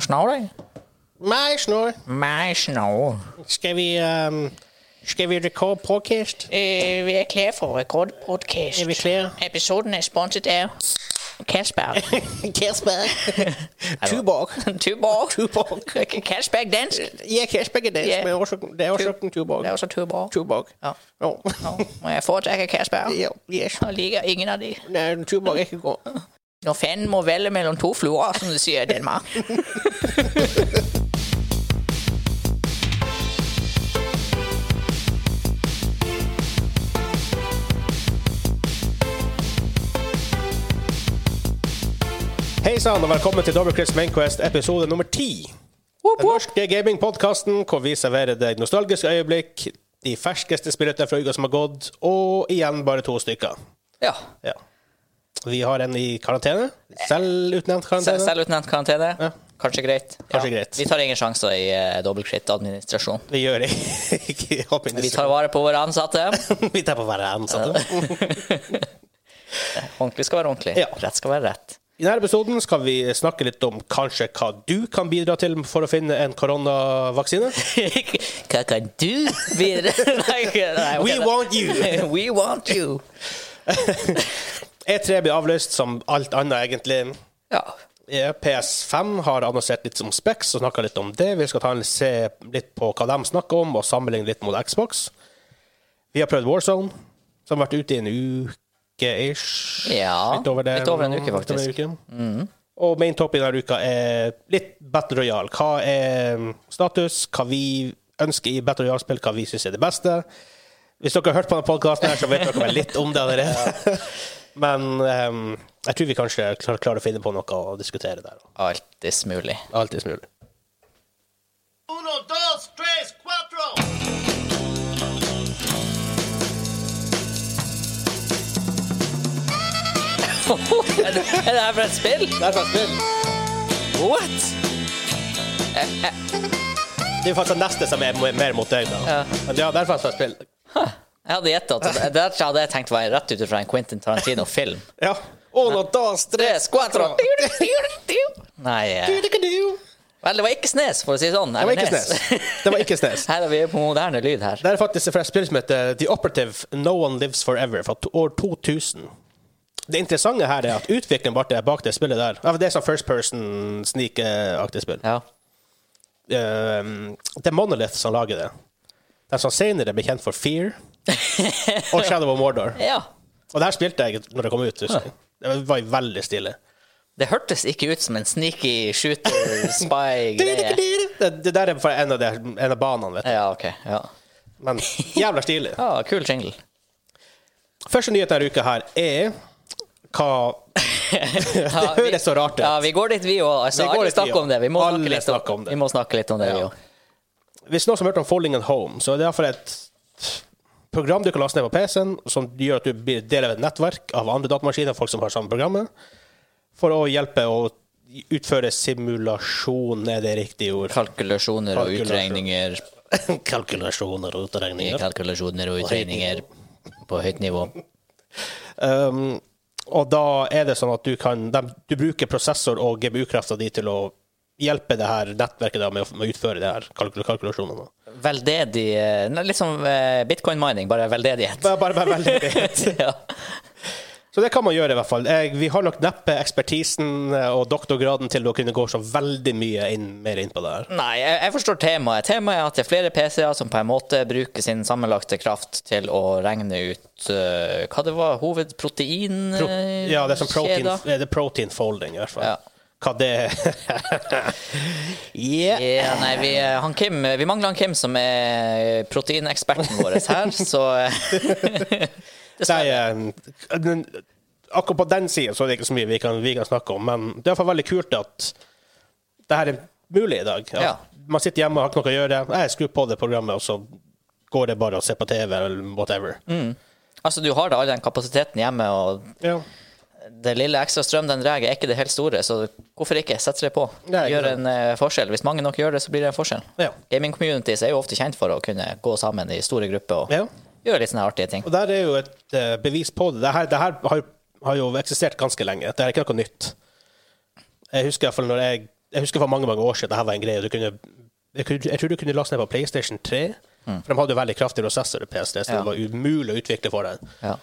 Snor deg? Nei, snor. Meg snor. Skal vi um, Skal vi rekorde podcast? Uh, vi er klare for rekordpodcast. Er vi klar? Episoden er sponset av Kasper. Kasper. Tuborg. Tuborg. Tuborg. Kasper er dansk. Ja, Kersberg er dansk, Ja. men også, det er også en Tuborg. Det er også Tuborg. Tuborg. Ja. Ja. Nå må jeg foretrekke Kasper. Ja, yes. Og liker ingen av de. Nei, Tuborg er ikke god. Når fanden må velge mellom to fluer, som de sier i Danmark. Hei sann, og velkommen til Double Chris Mainquest episode nummer ti. Den norske gamingpodkasten hvor vi serverer deg nostalgiske øyeblikk, de ferskeste spillene fra uka som har gått, og igjen bare to stykker. Ja. Ja. Vi har en i karantene. Selvutnevnt Sel- karantene. Selvutnevnt karantene. Ja. Kanskje greit. Kanskje greit. Vi tar ingen sjanser i uh, dobbeltkritt-administrasjon. Vi gjør det ikke Vi tar vare på våre ansatte. Vi tar på våre ansatte. Ordentlig skal være ordentlig. Ja. Rett skal være rett. I denne episoden skal vi snakke litt om kanskje hva du kan bidra til for å finne en koronavaksine. Hva kan du bidra til? We want you! We want you. E3 blir avlyst som alt annet, egentlig. Ja. Ja, PS5 har annonsert litt om Specs og snakka litt om det. Vi skal ta en, se litt på hva de snakker om, og sammenligne litt mot Xbox. Vi har prøvd Warzone, som har vært ute i en uke-ish. Ja, Litt over, det, litt over en uke, faktisk. en uke. Og main topic denne uka er litt Battle Royale. Hva er status? Hva vi ønsker i Battle Royale-spill? Hva vi syns er det beste? Hvis dere har hørt på denne podkasten, så vet dere litt om det allerede. Men um, jeg tror vi kanskje klar- klarer å finne på noe å diskutere der. Alltids mulig. Alltid mulig. Uno, dos, tres, cuatro. er, det, er her for et spill? Det er faktisk spill. What? Det er faktisk neste som er mer mot deg, da. Ja. Men ja, det er faktisk spill. Jeg hadde gjetta at det det hadde jeg tenkt var rett ut fra en Quentin Tarantino-film. Ja. Uno, dos, tres, cuatro. Nei eh, Det Vel, det var ikke Snes, for å si det sånn. var ikke Snes. Det var ikke Snes. Her er vi på moderne lyd her. Det er faktisk fra et spill som heter The Operative No One Lives Forever fra år 2000. Det interessante her er at utviklingen bak det spillet der Det er sånn first person sneak-aktig spill. Ja. Um, det er Monolith som lager det. Den som senere ble kjent for Fear og Shadow of Mordor. ja. Og det her spilte jeg når det kom ut. husker. Det var veldig stilig. Det hørtes ikke ut som en sneaky shooter, spy-greie. Det, det der er en av, de, en av banene, vet du. Ja, okay, Ja. Men jævla stilig. ja, kul jingle. Første nyhet denne uka her er hva Ja, Det høres så rart ut. Ja, vi går dit, vi òg. Altså, Vi alle snakker om det. Vi må, Alle snakke litt, om det. vi må snakke litt om det, vi òg. Hvis noen som har hørt om Falling at Home, så er det iallfall et program du kan laste ned på PC-en, som gjør at du blir del av et nettverk av andre datamaskiner, folk som har samme programmet, for å hjelpe å utføre simulasjon, er det riktige ord? Kalkulasjoner og utregninger. Kalkulasjoner og utregninger. Kalkulasjoner og utregninger på høyt nivå. Um, og da er det sånn at du kan de, Du bruker prosessor og GBU-krafta di til å hjelpe det her nettverket da med, å, med å utføre det her kalkul kalkulasjonene. Veldedig eh, Litt som eh, bitcoin-mining, bare veldedighet. Bare, bare, bare veldedighet. ja. Så det kan man gjøre, i hvert fall. Vi har nok neppe ekspertisen eh, og doktorgraden til å kunne gå så veldig mye inn, mer inn på det her. Nei, jeg, jeg forstår temaet. Temaet er at det er flere PC-er som på en måte bruker sin sammenlagte kraft til å regne ut uh, hva det var, hovedprotein... Pro, ja, det er som protein, eh, det er protein folding, i hvert fall. Ja. Hva det yeah. yeah. nei, vi, eh, han Kim, vi mangler han Kim som er proteineksperten vår her, så eh, Det eh, den- akkurat på den siden så er det ikke så mye vi kan, vi kan snakke om, men det er iallfall veldig kult at det her er mulig i dag. Ja. Man sitter hjemme og har ikke noe å gjøre. Jeg skrur på det programmet, og så går det bare å se på TV eller whatever. Altså, du har da all den kapasiteten hjemme, og Ja. Det lille ekstra strøm den drar, er ikke det helt store, så hvorfor ikke? Sette det på. Ikke Gjøre en eh, forskjell. Hvis mange nok gjør det, så blir det en forskjell. Ja. Gaming communities er jo ofte kjent for å kunne gå sammen i store grupper og Ja. gjøre litt sånne artige ting. Og der er jo et uh, bevis på det. Det her, det her har, har jo eksistert ganske lenge. Det er ikke noe nytt. Jeg husker iallfall når jeg Jeg husker for mange mange år siden det her var en greie. Du kunne, jeg, jeg tror du kunne laste ned på PlayStation 3, for de hadde jo veldig kraftig prosessor i PS3, så Ja. det var umulig å utvikle for den. Ja.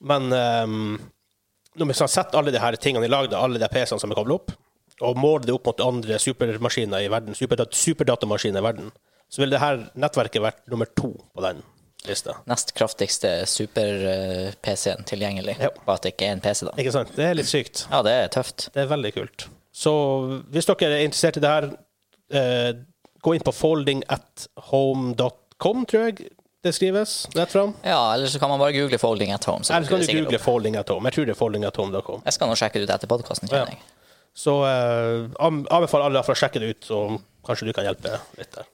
Men ehm, når vi har sett alle de her tingene de lagde, alle de PC-ene som er koblet opp, og måler det opp mot andre supermaskiner i verden, superdat superdatamaskiner i verden, så ville det her nettverket vært nummer to på den lista. Nest kraftigste super-PC-en tilgjengelig. Ja. Bare at det ikke er en PC, da. Ikke sant? Det er litt sykt. Ja, det er tøft. Det er veldig kult. Så hvis dere er interessert i det her, eh, gå inn på foldingathome.com, tror jeg det skrives rett fram. Ja, eller så kan man bare google 'folding at home'. Så Eller så kan du google opp. folding at home. Jeg tror det er foldingathome.com. Jeg skal nå sjekke det ut etter podkasten, kjenner Ja. Så uh, anbefaler alle for å sjekke det ut, så kanskje du kan hjelpe litt der.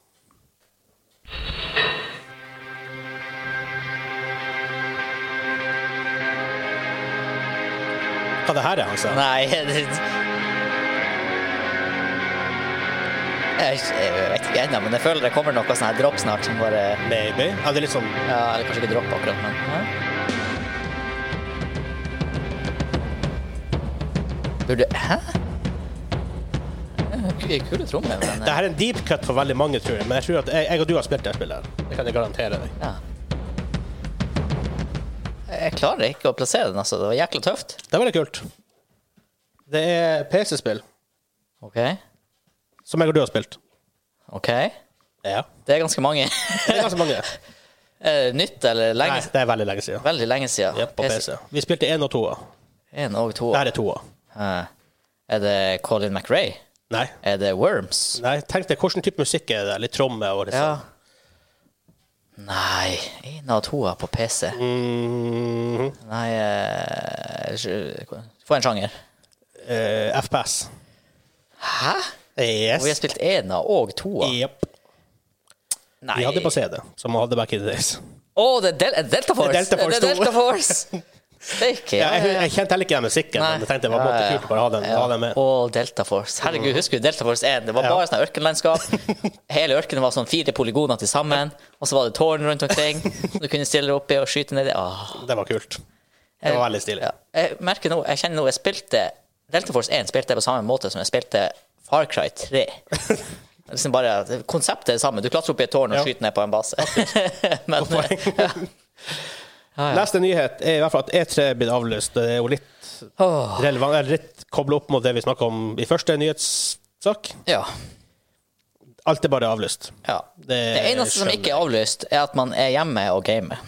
Hva det her er, sa? Nei det... Jeg, jeg vet ikke ennå, men jeg føler det kommer noe sånn her dropp snart som bare Maybe. Ja, det er litt sånn Ja, eller kanskje ikke dropp akkurat, men ja. Burde Hæ? Kule trommer. Men, Det her er en deep cut for veldig mange, tror jeg. Men jeg tror at jeg, jeg og du har spilt det spillet. her. Det kan jeg garantere deg. ja. Jeg klarer ikke å plassere den, altså. Det var jækla tøft. Det er veldig kult. Det er PC-spill OK. Som jeg og du har spilt. OK. Ja. Det er ganske mange. Det er ganske mange. Er det Nytt eller Nei, lenge? det er veldig lenge siden. Veldig lenge siden. Ja, på PC. Vi spilte én og toa. En og to. Det er toa. Er det Colin McRae? Nei. Er det Worms? Nei, tenk deg, hvilken type musikk er det? Litt tromme og liksom. Ja. sånn. Nei, en av toa på PC. Mm, Nei eh, Få en sjanger. eh, FPS. Hæ? Og vi har spilt ena og toa? Yep. Nei. Vi hadde på CD, som vi hadde back in the days. Å, det er Del Delta Force! Det er Delta Force Det er Delta Force! Steike. Ja, jeg, jeg kjente heller ikke den musikken, men jeg tenkte det var måte kult å bare ha den, ha den med. Og Delta Force. Herregud, husker du Delta Force 1? Det var Ja. bare sånn ørkenlandskap. Hele ørkenen var sånn fire polygoner til sammen, og så var det tårn rundt omkring. Du kunne stille deg oppi og skyte ned i. Åh. Det var kult. Det var veldig stilig. Ja. Jeg merker nå, jeg kjenner nå jeg spilte Delta Force 1 spilte jeg på samme måte som jeg spilte Far Cry 3. Liksom bare, konseptet er det samme. Du klatrer opp i et tårn og Ja. skyter ned på en base. Men, poeng. Neste nyhet er i hvert fall at E3 er blitt avlyst. Det er jo litt oh. relevant, litt koblet opp mot det vi snakka om i første nyhetssak. ja. Alt er bare avlyst. Ja. Det, eneste som ikke er avlyst, er at man er hjemme og gamer.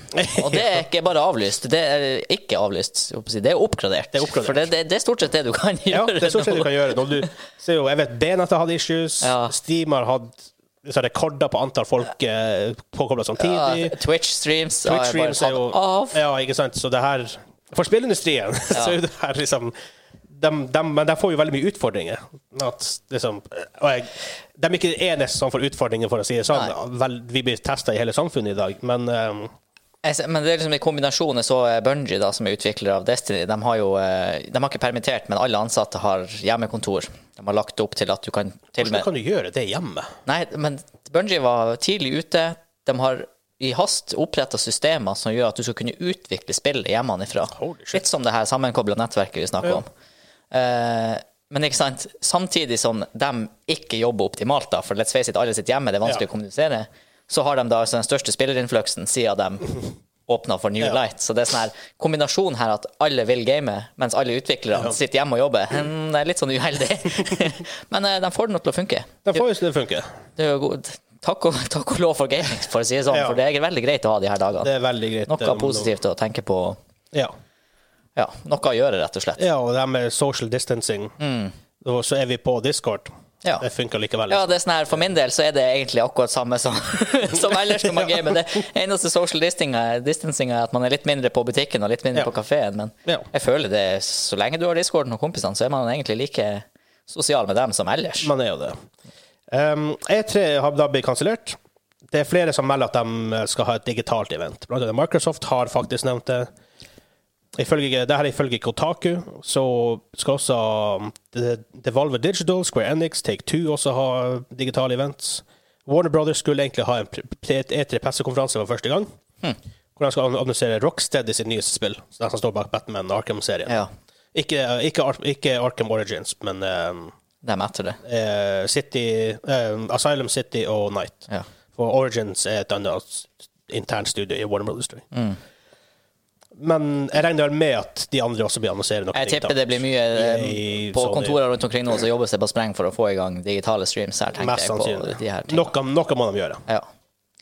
Og det er ikke bare avlyst, det er ikke avlyst. Det er oppgradert. Det er oppgradert. For det, det, det er stort sett det du kan gjøre. Ja, det er stort sett det du kan gjøre. Når du ser jo, jeg vet BNet har hatt issues. Ja. Steam har hatt så rekorder på antall folk eh, påkobla samtidig. Ja, Twitch-streams Twitch har bare streams er jo av. Ja, ikke sant. Så det her For spillindustrien så er det her liksom de, de, Men de får jo veldig mye utfordringer. At liksom jeg, De er ikke de eneste som får utfordringer, for å si det sånn. Vel, vi blir testa i hele samfunnet i dag, men um, Jeg Men det er liksom i kombinasjon så er Bungie, da, som er utvikler av Destiny, de har jo eh, De har ikke permittert, men alle ansatte har hjemmekontor. De har lagt opp til at du kan til hvordan kan du gjøre det hjemme? Nei, men Bungie var tidlig ute. De har i hast oppretta systemer som gjør at du skal kunne utvikle spillet hjemmefra. Litt som det her sammenkobla nettverket vi snakker Ja. om. Eh, men ikke sant, samtidig som de ikke jobber optimalt, da, for let's face it, alle sitter hjemme, det er vanskelig Ja. å kommunisere, så har de da altså den største spillerinfluksen siden de åpna for New Ja. Light. Så det er sånn her kombinasjon her at alle vil game, mens alle utviklere sitter hjemme og jobber. Det er litt sånn uheldig. men eh, de får det nå til å funke. De får jo det funker. Det er jo god. Takk, og, takk og lov for gaming, for å si det sånn. Ja. For det er veldig greit å ha de her dagene. Det er veldig greit. Noe positivt å tenke på. Ja. Ja, noe å gjøre, rett og slett. ja, og det her med social distancing, og så er vi på Discord. Mm. Ja. Det funker likevel. Ja, det er sånn her, For min del så er det egentlig akkurat samme som, som ellers når man gamer. Det eneste social distancing distancinga er at man er litt mindre på butikken og litt mindre Ja. på kafeen. Men Ja. jeg føler det så lenge du har discorden og kompisene, så er man egentlig like sosial med dem som ellers. Man er jo det. Um, E3 har da blitt kansellert. Det er flere som melder at de skal ha et digitalt event. Blant annet Microsoft har faktisk nevnt det. Ifølge, det her er ifølge Kotaku, så skal også um, Devolver Digital, Square Enix, Take Two også ha digitale events. Warner Brothers skulle egentlig ha en pre- pre- E3-pressekonferanse for første gang. Hvor de skal annonsere Rocksteady sitt nyeste spill. Så de som står bak Batman Arkham-serien. Ja. Ikke, ikke, ikke Arkham Origins, men um, Dem etter det. Uh, City, eh, Asylum City og Night. Ja. For Origins er et annet internt studio i Warner Brothers. Mm. Men jeg regner vel med at de andre også blir annonsere noe. Jeg tipper det blir mye i, På Sony. kontorer rundt omkring nå så jobbes det på spreng for å få i gang digitale streams. Her tenker Mest jeg på de. Noe, noe må de gjøre. Ja.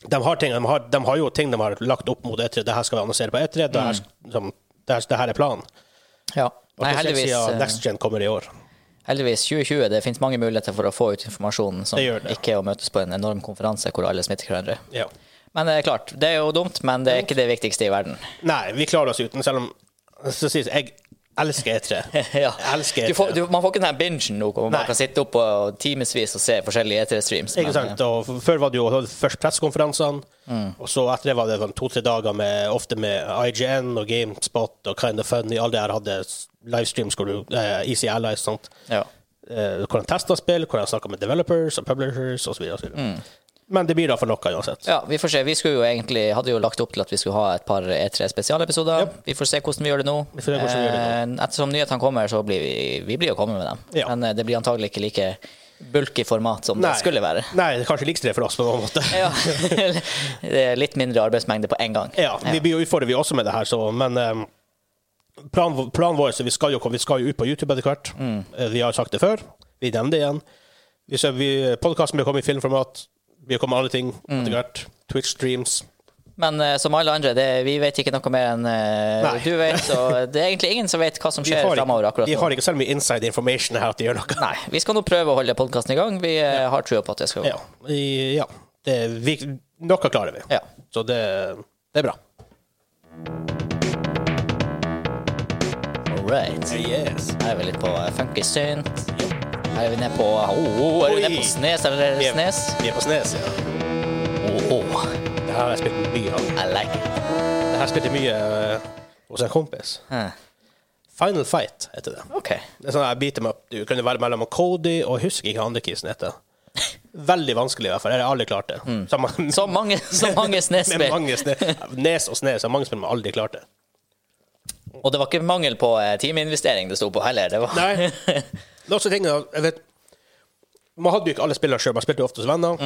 De har, ting, de, har, de har jo ting de har lagt opp mot E3. Det her skal vi annonsere på E3. Det her, som, det det her er planen. ja. Mm. Nei, heldigvis, eh, Next Gen kommer i år. heldigvis 2020. Det finnes mange muligheter for å få ut informasjon som Det det. ikke er å møtes på en enorm konferanse hvor alle smitter hverandre. Ja. Men det er klart, det er jo dumt, men det er ikke det viktigste i verden. Nei, vi klarer oss uten, selv om så sies, jeg elsker E3. ja. Jeg elsker E du får, du, man får ikke den bingen nå, hvor man kan sitte opp og timevis og se forskjellige E3-streams. Ikke sant? Og før var det jo først pressekonferansene, og så etter det var det sånn to-tre dager med, ofte med IGN og GameSpot og Kind of Funny. Alle de her hadde livestreams hvor du eh, Easy Allies og sånt. Ja. Eh, hvor de testa spill, hvor de snakka med developers og publishers osv. Men det blir da for noe uansett. ja, vi får se. Vi skulle jo egentlig, hadde jo lagt opp til at vi skulle ha et par E3 spesialepisoder. Ja. Vi får se hvordan vi gjør det nå. Vi får se hvordan vi gjør det nå. Ettersom nyhetene kommer, så blir vi, vi blir jo kommet med dem. Ja. Men eh, det blir antagelig ikke like bulky format som Nei. det skulle være. Nei, er kanskje likeste for oss på noen måte. Ja. det er litt mindre arbeidsmengde på en gang. Ja, vi blir jo utfordret vi også med det her, så, men eh, planen, plan vår så vi skal, jo, vi skal jo ut på YouTube etter hvert. Mm. Vi har sagt det før. Vi nevner det igjen. Podkasten podcasten blir kommet i filmformat. Vi har kommet med alle ting etter hvert. Twitch-streams. Men uh, som alle andre, det, vi vet ikke noe mer enn uh, du vet. Så det er egentlig ingen som vet hva som skjer framover vi har ikke så mye inside information her at de gjør noe. Nei, vi skal nå prøve å holde podkasten i gang. Vi eh, har trua på at det skal gå. Ja, ja. Det, vi, noe klarer vi. Ja. Så det, det er bra. All right. Yes. Her er vi litt på funky synt. Her er vi nede på oh, Er vi nede på Snes, eller Vi er, Snes? vi er på Snes, ja. Oh, oh, Det her har jeg spilt mye av. I like it. Det her spilte jeg mye eh, hos en kompis. Huh. Final Fight heter det. OK. Det er sånn jeg beat meg up. Du kunne være mellom Cody og husker ikke hva andre kisen heter. Veldig vanskelig, i hvert fall. Jeg har aldri klart det. Mm. Så mange, så mange Snes-spill. mange sne, Nes og Snes har mange spill, men aldri klart det. Og det var ikke mangel på teaminvestering timeinvestering det sto på heller. Det var Nei. Det er også ting, jeg vet, Man hadde jo ikke alle spillene sjøl, man spilte jo ofte hos venner.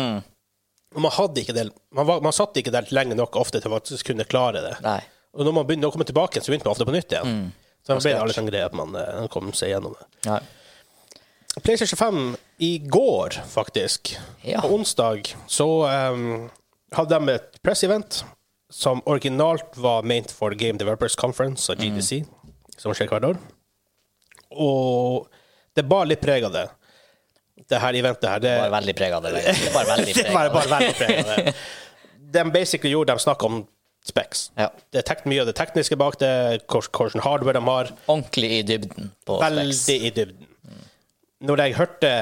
Og man hadde ikke det man, var, man satt ikke der lenge nok ofte til man kunne klare det. Nei. Og når man begynte å komme tilbake, så begynte man ofte på nytt igjen. Så det ble alle sånne greier at man uh, kom seg gjennom det. Nei. PlayStation 5 i går, faktisk, Ja. på onsdag, så um, hadde de et press-event som originalt var ment for Game Developers Conference og GDC, som skjer hvert år. Og det bar litt preg av det. Det her eventet her. Det, var veldig preg av det. egentlig. Bare veldig det preg var av det. bare veldig preg av det. De basically gjorde, de snakket om specs. Ja. Det er mye av det tekniske bak det, hvor- hvordan hardware de har. Ordentlig i dybden på Veldig Specs. i dybden. Når jeg hørte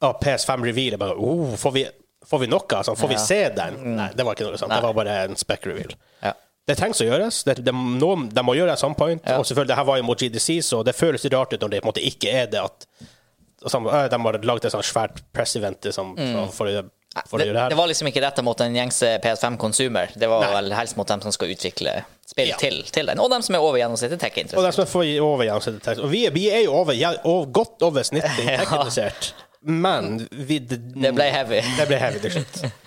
av PS5 Reveal, jeg bare oh, får, vi, får vi noe? Altså, får vi se den? Nei, det var ikke noe sånt. Nei. Det var bare en spec reveal. Ja. Det trengs å gjøres. Det, det, noen, de må gjøre det some point. Ja. Og selvfølgelig, det her var jo mot GDC, så det føles rart ut når det på en måte ikke er det at så, øh, De har lagd et sånt svært press-event liksom, for, å- for å gjøre det her. det var liksom ikke retta mot en gjengse PS5-consumer. Det var Nei. vel helst mot dem som skal utvikle spill Ja. til, til den. Og dem som er over gjennomsnittet Og tech-interessert. dem som er for over gjennomsnittet. Og vi, vi er jo over, ja, og godt over snittet tech-interessert. Men vi, Det ble heavy. Det ble heavy til slutt.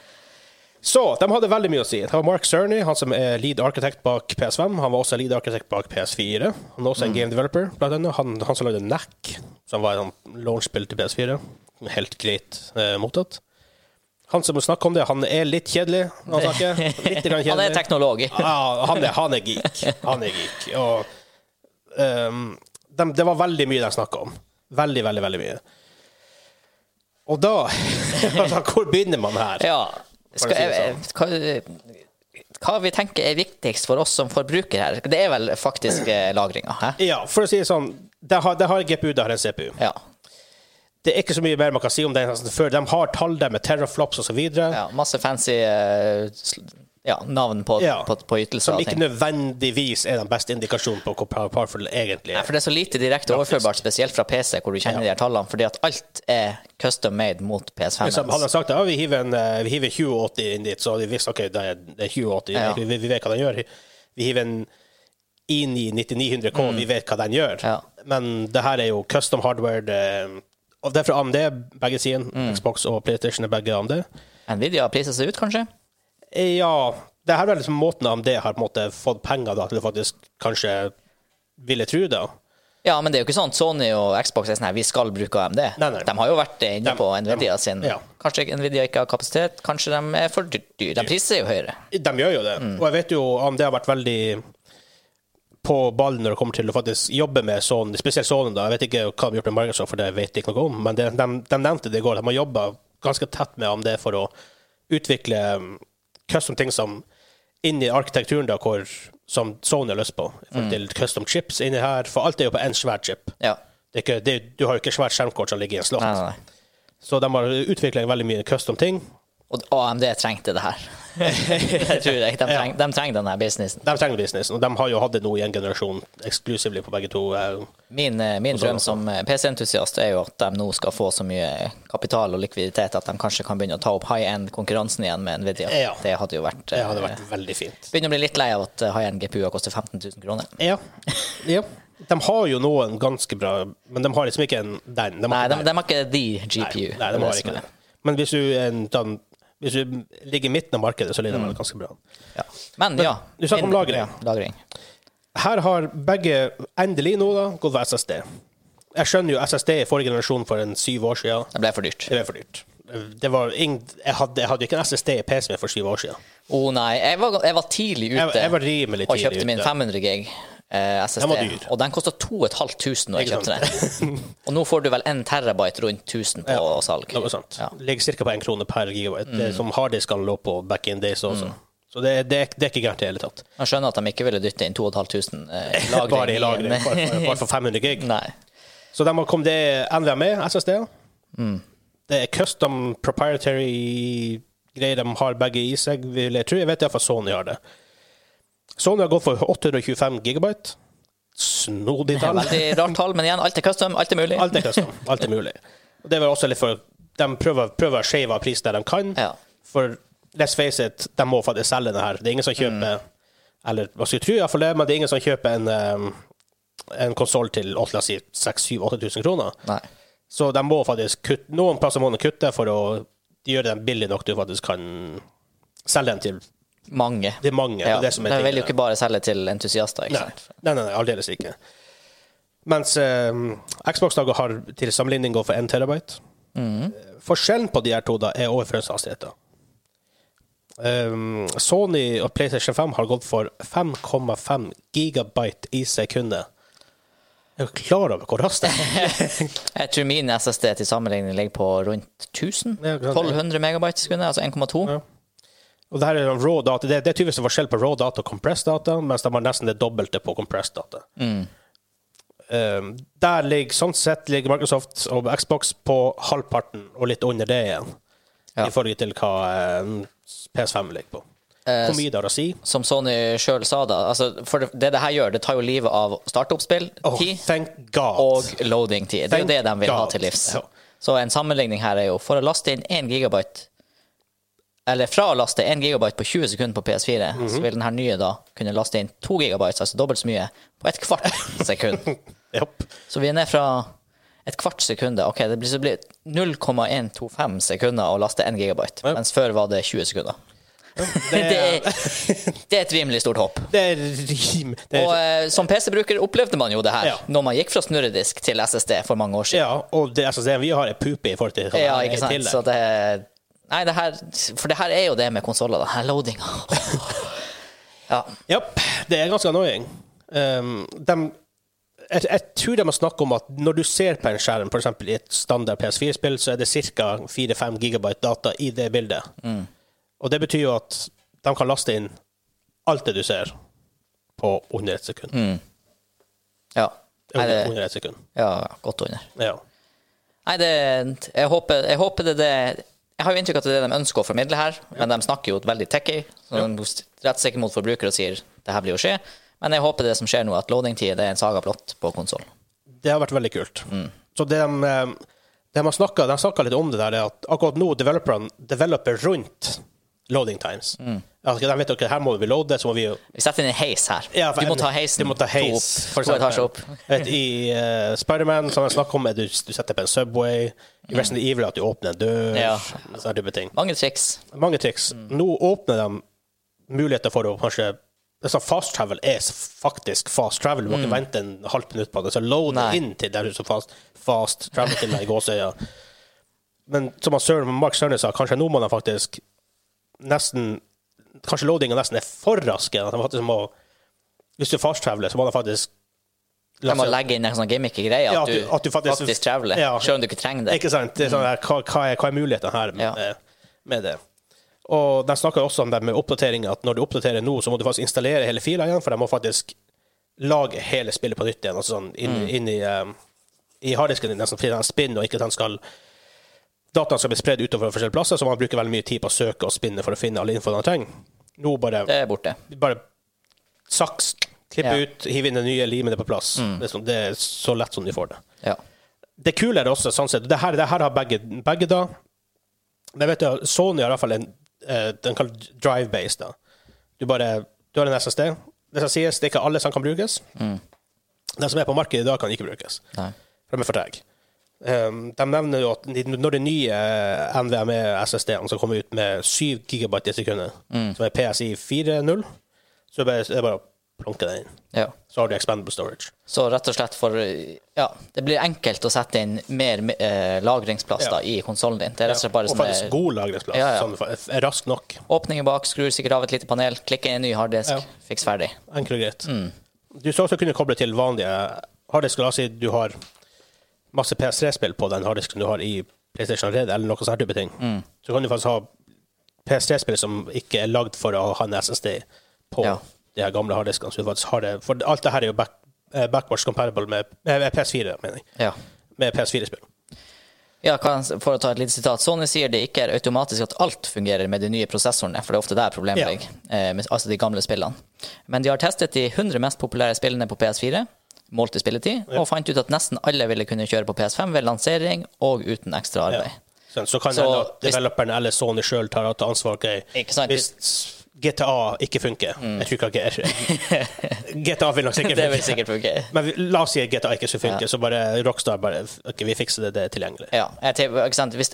Så de hadde veldig mye å si. Det var Mark Cerny, han som er lead arkitekt bak PS5. Han var også lead arkitekt bak PS4. Han er også en game developer, blant annet. Han, han som lagde NAC, som var et launchspill til PS4. Helt greit eh, mottatt. Han som snakker om det, han er litt kjedelig. Han, grann Han er teknolog. ah, han er, han er geek. Han er geek. Og um, de, det var veldig mye de snakka om. Veldig, veldig, veldig mye. Og da Hvor begynner man her? Ja. Skal, det jeg, hva, hva vi tenker er viktigst for oss som forbrukere her, det er vel faktisk eh, lagringa. Ja, for å si det sånn, det har, det har en GPU, det har en CPU. Ja. Det er ikke så mye mer man kan si om det altså, før. De har tall der med terraflops osv. ja. Masse fancy sl- ja, navn på, Ja. på, på ytelser. Som ikke nødvendigvis er den beste indikasjonen på hvor powerful egentlig er. Nei, for det er så lite direkte overførbart, spesielt fra PC, hvor du kjenner de her tallene, fordi at alt er custom made mot PS5. Liksom, hadde han sagt at ja, vi hiver, en, eh, vi hiver 2080 inn dit, så hadde vi visst ok, det er, det er 2080, Ja. vi, vi vet hva den gjør. Vi hiver en inn i 9900K, vi vet hva den gjør. Mm. Ja. Men det her er jo custom hardware. Det, Og det er fra AMD, begge sider. Mm. Xbox og PlayStation er begge AMD. Nvidia priser seg ut, kanskje? Ja, det her er liksom måten om det har på en måte fått penger da, til å faktisk kanskje ville tro det. Ja, men det er jo ikke sånn at Sony og Xbox er sånn her, vi skal bruke AMD. Nei, nei. De har jo vært inne på de- Nvidia sin ja. Kanskje Nvidia ikke har kapasitet, kanskje de er for dyr. De priser jo høyere. De gjør jo det. Mm. Og jeg vet jo AMD har vært veldig på ballen når det kommer til å faktisk jobbe med Sony, spesielt Sony. da. Jeg vet ikke hva de har gjort med Microsoft, for det vet jeg ikke noe om, men det, de, de nevnte det i går. De har jobba ganske tett med AMD for å utvikle custom ting som inni arkitekturen da, hvor, som Sony har lyst på. Mm. til custom chips inni her, for alt er jo på én svær chip. Ja. Det ikke, det, du har jo ikke svært skjermkort som ligger i en slott. Nei, nei, nei. Så de har utvikla veldig mye custom ting. Og AMD trengte det her. jeg tror jeg. De, treng, de trenger denne businessen. De trenger businessen, og de har jo hatt det nå i en generasjon eksklusivt på begge to. eh, Min, eh, min drøm som eh, PC-entusiast er jo at de nå skal få så mye kapital og likviditet at de kanskje kan begynne å ta opp high-end-konkurransen igjen med Nvidia. Ja. Det hadde jo vært, Det hadde vært veldig fint. Begynner å bli litt lei av at eh, high-end GPU-er koster 15 000 kroner. Ja. ja. De har jo noen ganske bra, men de har liksom ikke en den. De har Nei, de, de har ikke Nei, GPU. nei, de har ikke det. Men hvis du, en, sånn- hvis du ligger i midten av markedet, så ligger de vel ganske bra. Ja. Men ja. du snakker om lagring. Ja, lagring. Her har begge endelig nå da gått for SSD. Jeg skjønner jo SSD i forrige generasjon for en syv år siden. Det ble for dyrt. Det ble for dyrt. Det var ing, jeg, hadde, jeg hadde ikke en SSD i PC-en for syv år siden. Å nei, jeg var, jeg var tidlig ute Jeg, jeg var og kjøpte min ute. 500 gig eh, SSD. Den var dyr. Og den kosta 2500 når jeg kjøpte den. Og nå får du vel 1 terabyte rundt 1000 på salg. Noe sant. Ja. Mm. Ligger ca. på 1 krone per gigabyte. Det er som harddiskene lå på back in days også. Så det, det, det er ikke gærent i det hele tatt. Man skjønner at de ikke ville dytte inn 2500 eh, lagring. Bare i lagring. Bare, for- bare for 500 gig. Nei. Så de har kommet det NVMe SSD. Mm. Det er custom proprietary greier de har begge i seg, vil jeg tro. Jeg vet iallfall Sony har det. Sony har gått for 825 gigabyte. Snodig tall. Veldig rart tall, men igjen, alt er custom, alt er mulig. Alt er custom. Alt er mulig. Det var også litt for De prøver, prøver å shave av pris der de kan. Ja. For let's face it, de må faktisk selge det her. Det er ingen som kjøper Mm. Eller hva skal jeg tro, iallfall det, men det er ingen som kjøper en, um, en konsoll til la oss si 6000-8000 kroner. Nei. Så de må faktisk kutte Noen plasser må de kutte for å gjøre den billig nok du faktisk kan selge den til Mange. Det er mange. Ja. Det er det som er de vil jo ikke bare selge til entusiaster. ikke Nei, sant? nei, nei, nei aldeles ikke. Mens um, Xbox-dager har til sammenligning gått for 1 terabyte. Mm. Forskjellen på de her to da er overføringshastigheter. Um, Sony og PlayStation 5 har gått for 5,5 gigabyte i sekundet. Er jo klar over hvor raskt det er? Jeg tror min SSD til sammenligning ligger på rundt 1000. Ja, ikke sant. 1200 megabyte i sekundet, altså 1,2. Ja. Og det her er raw data. Det, det er tydeligvis forskjell på raw data og compressed data, mens de har nesten det dobbelte på compressed data. Mm. Um, der ligger sånn sett ligger Microsoft og Xbox på halvparten og litt under det igjen, Ja. i forhold til hva um, PS5 ligger på. Eh, Hvor mye det har å si? Som Sony sjøl sa, da. Altså, for det, det her gjør, det tar jo livet av startoppspill, Oh, tid og loading-tid. Det er jo det de vil ha til livs. Ja. Så en sammenligning her er jo for å laste inn 1 gigabyte Eller fra å laste 1 GB på 20 sekunder på PS4, Mhm. så vil den her nye da kunne laste inn 2 GB, altså dobbelt så mye, på et kvart sekund. yep. Så vi er ned fra et kvart sekund. Ok, det blir, så blir 0,125 sekunder å laste 1 GB, yep. mens før var det 20 sekunder. Det, er, det er et rimelig stort hopp. det er rim... Det Og er, eh, som PC-bruker opplevde man jo det her Ja. når man gikk fra snurredisk til SSD for mange år siden. ja, og det SSD-en vi har, er pupe i forhold til det. Ja, er ikke sant? Så det Nei, det her For det her er jo det med konsoller, da. Her loadinga. ja. Yep, det er ganske annoying. Um, de, jeg, jeg tror de har snakket om at når du ser på en skjerm, f.eks. i et standard PS4-spill, så er det ca. 4-5 gigabyte data i det bildet. Mm. Og det betyr jo at de kan laste inn alt det du ser, på under et sekund. Mm. Ja. Under, under et sekund. ja, godt under. Ja. Nei, det Jeg håper, jeg håper det er det Jeg har jo inntrykk av at det er det de ønsker å formidle her, men de snakker jo veldig techy. Så de er rett sikkert mot forbrukere og sier det her blir å skje. Men jeg håper det som skjer nå, at loading-tid er en saga blått på konsoll. Det har vært veldig kult. Mm. Så det de, eh, de har snakka litt om det der, er at akkurat nå developerne developer rundt loading times. Altså, de vet ok, her må vi loade, så må vi jo Vi setter inn en heis her. Ja, for- du må ta heisen Du må ta to heis, opp, for to etasjer opp. Vet, I uh, Spiderman, som jeg snakker om, er du, du setter på en Subway. I Resident Evil at du åpner en dør. Ja. Sånne type ting. Mange triks. Mange triks. Nå åpner de muligheter for å kanskje er sånn Fast travel er faktisk fast travel. Du må ikke vente en halvt minutt på det. Så load Nei. inn til der du så fast, fast travel til deg i gåsøya. Men som Mark Sørne sa, kanskje nå må de faktisk nesten Kanskje loadinga nesten er for må Hvis du fast traveler, så må de faktisk Jeg må legge inn en sånn gimmicky greie, at, Ja, at du- du, du faktisk- faktisk, traveler, Ja. selv om du ikke trenger det. Ikke sant? Det er sånn hva, hva, er, hva er muligheten her med, Ja. med det? Og de snakker også om det med oppdatering, at når du oppdaterer nå, så må du faktisk installere hele fila igjen, for de må faktisk lage hele spillet på nytt igjen. Altså sånn inn, inn i, um, i harddisken din, nesten fordi den spinner, og ikke den skal Dataen skal bli spredd utover forskjellige plasser, så man bruker veldig mye tid på å søke og spinne for å finne all info man trenger. Nå bare, Det er borte. bare saks, klippe Ja. ut, hive inn det nye, lime det på plass. Det, er sånn, det er så lett som de får det Ja. det kule er også sånn sett, det her, det her har begge, begge da. Men vet du, Sony har i hvert fall en eh, den kalles drive-base. da. Du bare, du har en SSD. Det som sies, det er ikke alle som kan brukes. Den som er på markedet i dag, kan ikke brukes. Nei. For de er for trege. Um, de nevner jo at når de nye NVMe SSD-ene som kommer ut med 7 GB i sekundet, som er PSI 4.0, så er det bare- er å plonke det inn. Ja. Så har du expandable storage. Så rett og slett for Ja, det blir enkelt å sette inn mer eh, lagringsplass Ja. da, i konsollen din. Det er rett og slett bare og sånn faktisk eh, god lagringsplass. Ja, ja. Sånn, er rask nok. åpninger bak, skrur sikkert av et lite panel, klikker inn en ny harddisk, Ja. fiks ferdig. Enkelt og greit. Mm. Du skal også kunne koble til vanlige harddisker. La oss si du har masse PS3-spill på den harddisken du har i PlayStation Red, eller noe sånt type ting. Mm. Så kan du faktisk ha PS3-spill som ikke er lagd for å ha en SSD på Ja. de her gamle harddiskene. Så du faktisk har det, for alt det her er jo back, eh, backwards compatible med med PS4, mener jeg. Ja. Med PS4-spill. Ja, for å ta et lite sitat. Sony sier det ikke er automatisk at alt fungerer med de nye prosessorene, for det er ofte der problemet ligger, ja. altså de gamle spillene. Men de har testet de 100 mest populære spillene på PS4, målt spilletid, ja. og fant ut at nesten alle ville kunne kjøre på PS5 ved lansering og uten ekstra arbeid. Ja. så kan det hende at developeren eller Sony sjøl tar, at ansvar. Okay. Hvis GTA ikke funker Jeg tror ikke GTA vil nok sikkert Det vil sikkert funke. Men la oss si at GTA ikke skulle funke, Ja. så bare Rockstar bare Ok, vi fikser det, det er tilgjengelig. Ja, ikke sant? Hvis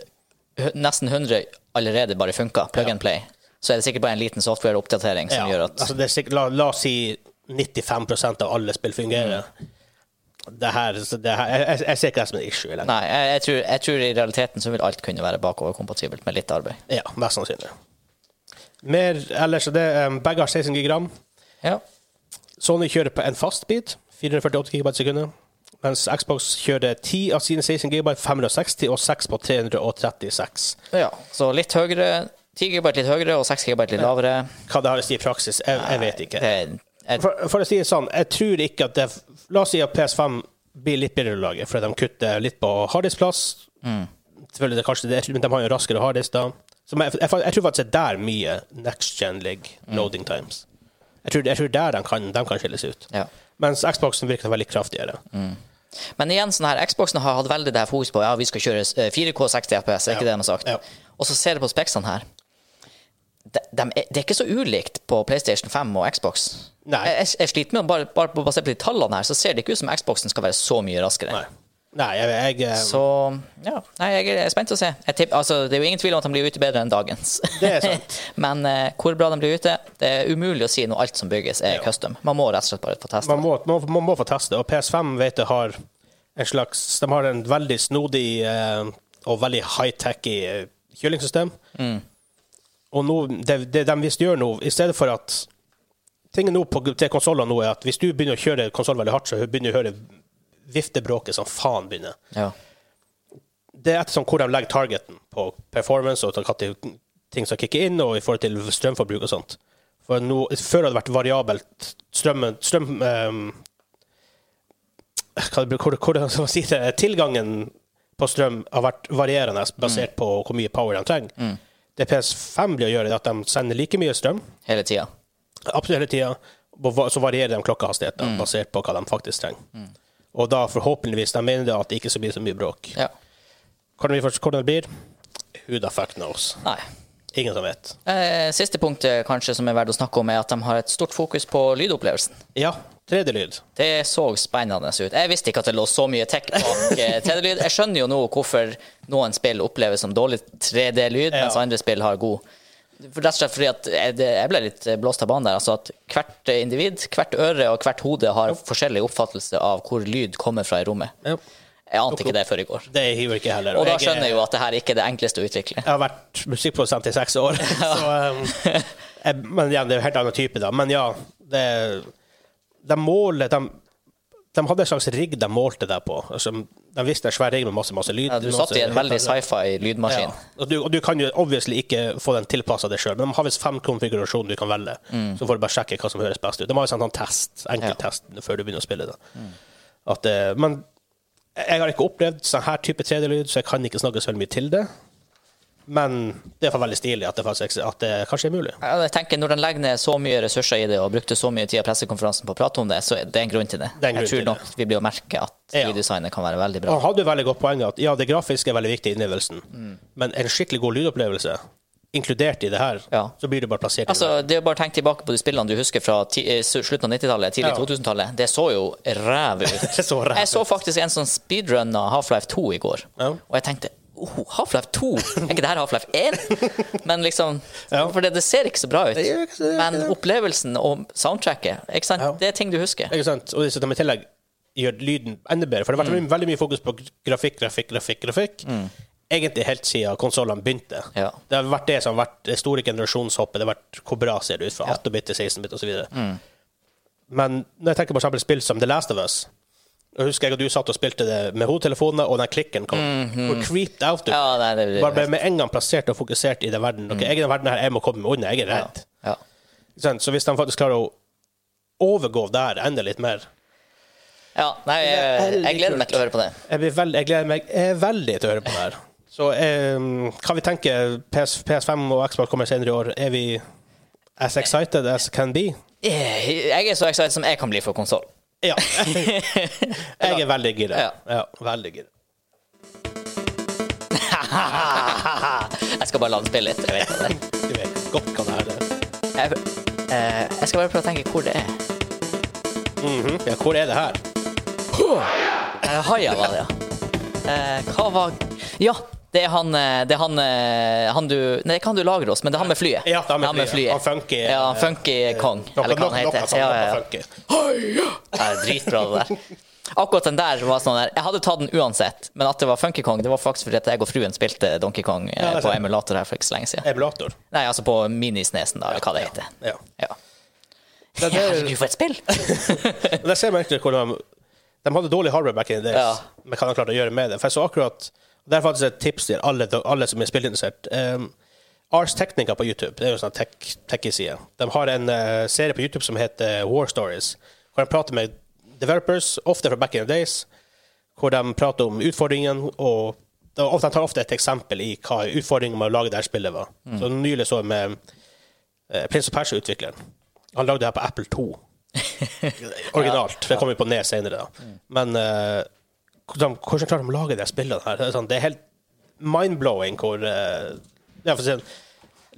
nesten 100 allerede bare funker, plug and play, så er det sikkert bare en liten software-oppdatering som gjør at altså det er sikkert, la, la oss si 95% av alle spill fungerer. Det her, det her jeg, jeg, jeg ser ikke det som en issue Eller? Nei, jeg, jeg, tror, jeg tror i realiteten så vil alt kunne være bakoverkompatibelt med litt arbeid. Ja, mest sannsynlig. Mer ellers er det um, Begge har 16 gigram. Ja. Sony kjører på en fast bit, 448 GB i sekundet. Mens Xbox kjører 10 av sine 16 GB, 560, og 6 på 336. ja. Så litt høyere. 10 GB litt høyere og 6 GB litt lavere. Hva det har å si i praksis, jeg, jeg vet ikke. Det, jeg, For, for å si det sånn, jeg tror ikke at det La oss si at PS5 blir litt billigere laget, lage, fordi de kutter litt på harddiskplass. Selvfølgelig, det kanskje det, men de har jo raskere harddisk da. Så jeg, jeg, jeg tror faktisk det er der mye next gen ligger, loading times. Jeg tror, jeg tror der de kan, de kan skilles ut. ja. Mens Xboxen virker veldig kraftigere. Men igjen, sånn her, Xboxen har hatt veldig det her fokus på ja, vi skal kjøre eh, 4K 60 FPS, er ikke Ja. det de har sagt? Ja. Og så ser du på speksene her. De, de, er- det er ikke så ulikt på PlayStation 5 og Xbox. Jeg, jeg, sliter med bare, bare på basert på de tallene her, så ser det ikke ut som Xboxen skal være så mye raskere. Nei. Nei, jeg, jeg eh, Så ja, nei, jeg er spent å se. Tipp, altså, det er jo ingen tvil om at de blir ute bedre enn dagens. Det er sant. Men uh, hvor bra de blir ute, det er umulig å si når alt som bygges, er custom. Man må rett og slett bare få teste. man, må, man, man må få teste. Og PS5 vet jeg har en slags De har en veldig snodig uh, og veldig high-tacky uh, kjølingssystem. Mm. Og nå, det, det de visst gjør nå, i stedet for at Tingen nå på, til konsollene nå er at hvis du begynner å kjøre konsoll veldig hardt, så begynner du å høre viftebråket som faen begynner. Ja. Det er etter sånn hvor de legger targeten på performance og når ting som kicker inn, og i forhold til strømforbruk og sånt. For nå, Før har det vært variabelt strøm, strøm, um, hvor, hvor, si det, Tilgangen på strøm har vært varierende basert på hvor mye power de trenger. Det PS5 blir å gjøre, er at de sender like mye strøm Hele tida. Absolutt hele tida, så varierer de klokkehastigheten basert på hva de faktisk trenger. Og da forhåpentligvis de mener at det ikke skal bli så mye bråk. Ja. Hvordan, vi, hvordan det blir? Who the fuck knows? Nei. Ingen som vet. Eh, siste punktet kanskje som er verdt å snakke om, er at de har et stort fokus på lydopplevelsen. Ja, 3D-lyd. Det så spennende ut. Jeg visste ikke at det lå så mye tech bak eh, 3D-lyd. Jeg skjønner jo nå hvorfor noen spill oppleves som dårlig 3D-lyd, mens andre spill har god. For rett og slett fordi at jeg, jeg ble litt blåst av banen der. Altså at hvert individ, hvert øre og hvert hode har forskjellig oppfattelse av hvor lyd kommer fra i rommet. Ja. Jeg ante ikke det før i går. Det hiver ikke heller. Og da jeg, skjønner jeg jo at det her ikke er det enkleste å utvikle. Jeg har vært musikkprodusent i seks år, så um, jeg, Men igjen, det er jo helt annen type, da. Men ja, det, de måler de, de hadde en slags rigg de målte deg på. Altså, de visste en svær rigg med masse, masse lyd. Ja, du satt i en veldig sci-fi lydmaskin. Ja. Og, du, og du kan jo obviously ikke få den tilpassa deg sjøl, men de har visst fem konfigurasjoner du kan velge. Så får du bare sjekke hva som høres best ut. De har en sånn sånn test, enkel Mm. Ja. Mm. test før du begynner å spille. Mm. At, eh, men jeg har ikke opplevd sånn her type 3D-lyd, så jeg kan ikke snakke så veldig mye til det. Men det er veldig stilig at det, faktisk, at det kanskje er mulig. Ja, jeg tenker Når de legger ned så mye ressurser i det og brukte så mye tid av pressekonferansen på å prate om det, så er det en grunn til det. Det jeg tror nok vi blir å merke at Ja. lyddesignet kan være veldig bra. Han hadde jo veldig godt poeng at ja, det grafiske er veldig viktig i innlevelsen, Mm. men en skikkelig god lydopplevelse, inkludert i det her, Ja. så blir du bare plassert Altså, det er bare tenke tilbake på de spillene du husker fra eh, slutten av 90-tallet, tidlig Ja. 2000-tallet. Det så jo ræv ut. Det så ræv jeg så faktisk en sånn speedrunner Half-Life 2 i går, Ja. og jeg tenkte oh, Half-Life 2? Er ikke det her Half-Life 1? Men liksom Ja. For det, det ser ikke så bra ut. Men opplevelsen og soundtracket, ikke sant? Ja. det er ting du husker. Ikke sant? Og så de i tillegg gjør lyden enda bedre. For det har vært veldig mye fokus på grafikk, grafikk, grafikk. grafikk. Egentlig helt siden konsollene begynte. Mm. Ja. Det har vært det som har vært det store generasjonshoppet. Det har vært hvor bra ser det ut fra 8-bit til 16-bit osv. Mm. Men når jeg tenker på spill som The Last of Us og husker jeg at du satt og spilte det med hodetelefoner, og den klikken kom. Hvor creeped out du. Ja, nei, det- Bare ble med en gang plassert og fokusert i den verden. Ok, jeg er i den verden her, jeg må komme meg unna, jeg er redd. Ja. Ja. sant? Så hvis de faktisk klarer å overgå der enda litt mer ja. Nei, jeg, jeg gleder meg til å høre på det. Jeg, blir veldig, jeg gleder meg jeg veldig til å høre på det her. Så Hva kan vi tenke PS, PS5 og Xbox kommer senere i år. Er vi as excited as can be? Eh, Jeg er så excited som jeg kan bli for konsoll. Ja. jeg er veldig gira. Ja. Ja, veldig gira. jeg skal bare la den spille litt. Jeg vet hva det er. Du vet godt hva det er. Jeg, eh, jeg skal bare prøve å tenke hvor det er. Mhm. Ja, hvor er det her? Eh, Haia var det, ja. Eh, hva var Ja, det er han, eh, det er han, eh, han du Nei, det er ikke han du lager oss, men det er han med flyet. Ja, det er han med flyet. Han funky, Ja, eh, funky kong, Noe, eller hva han heter. noe ja, ja. funky. Er dritbra, det der. Akkurat den der var sånn der Jeg hadde tatt den uansett, men at det var Funky Kong, det var faktisk fordi at jeg og fruen spilte Donkey Kong Ja, på emulator her for ikke så lenge siden. Emulator. Nei, altså på Minisnesen, da, eller hva det heter. Ja. Ja. Det, det, Herregud, for et spill! Det ser ser merkelig hvordan de, de hadde dårlig hardware back in the days, Ja. men hva de klarte å gjøre med det. For jeg så akkurat Det er faktisk et tips til alle, alle som er spillinteressert. Um, Ars Technica på YouTube, det er jo en sånn tech- techie-side. De har en uh, serie på YouTube som heter War Stories, hvor de prater med developers, ofte fra back in the days, hvor de prater om utfordringen, og de, tar ofte et eksempel i hva utfordringen med å lage det her spillet var. Så nylig så med uh, Prince of Persia-utvikleren. Han lagde det her på Apple 2 originalt. For det kommer jo på ned senere. Da. Men eh, hvordan, hvordan klarer de å lage de spillene her? Det er, sånn, det er helt mind-blowing hvor uh, ja, si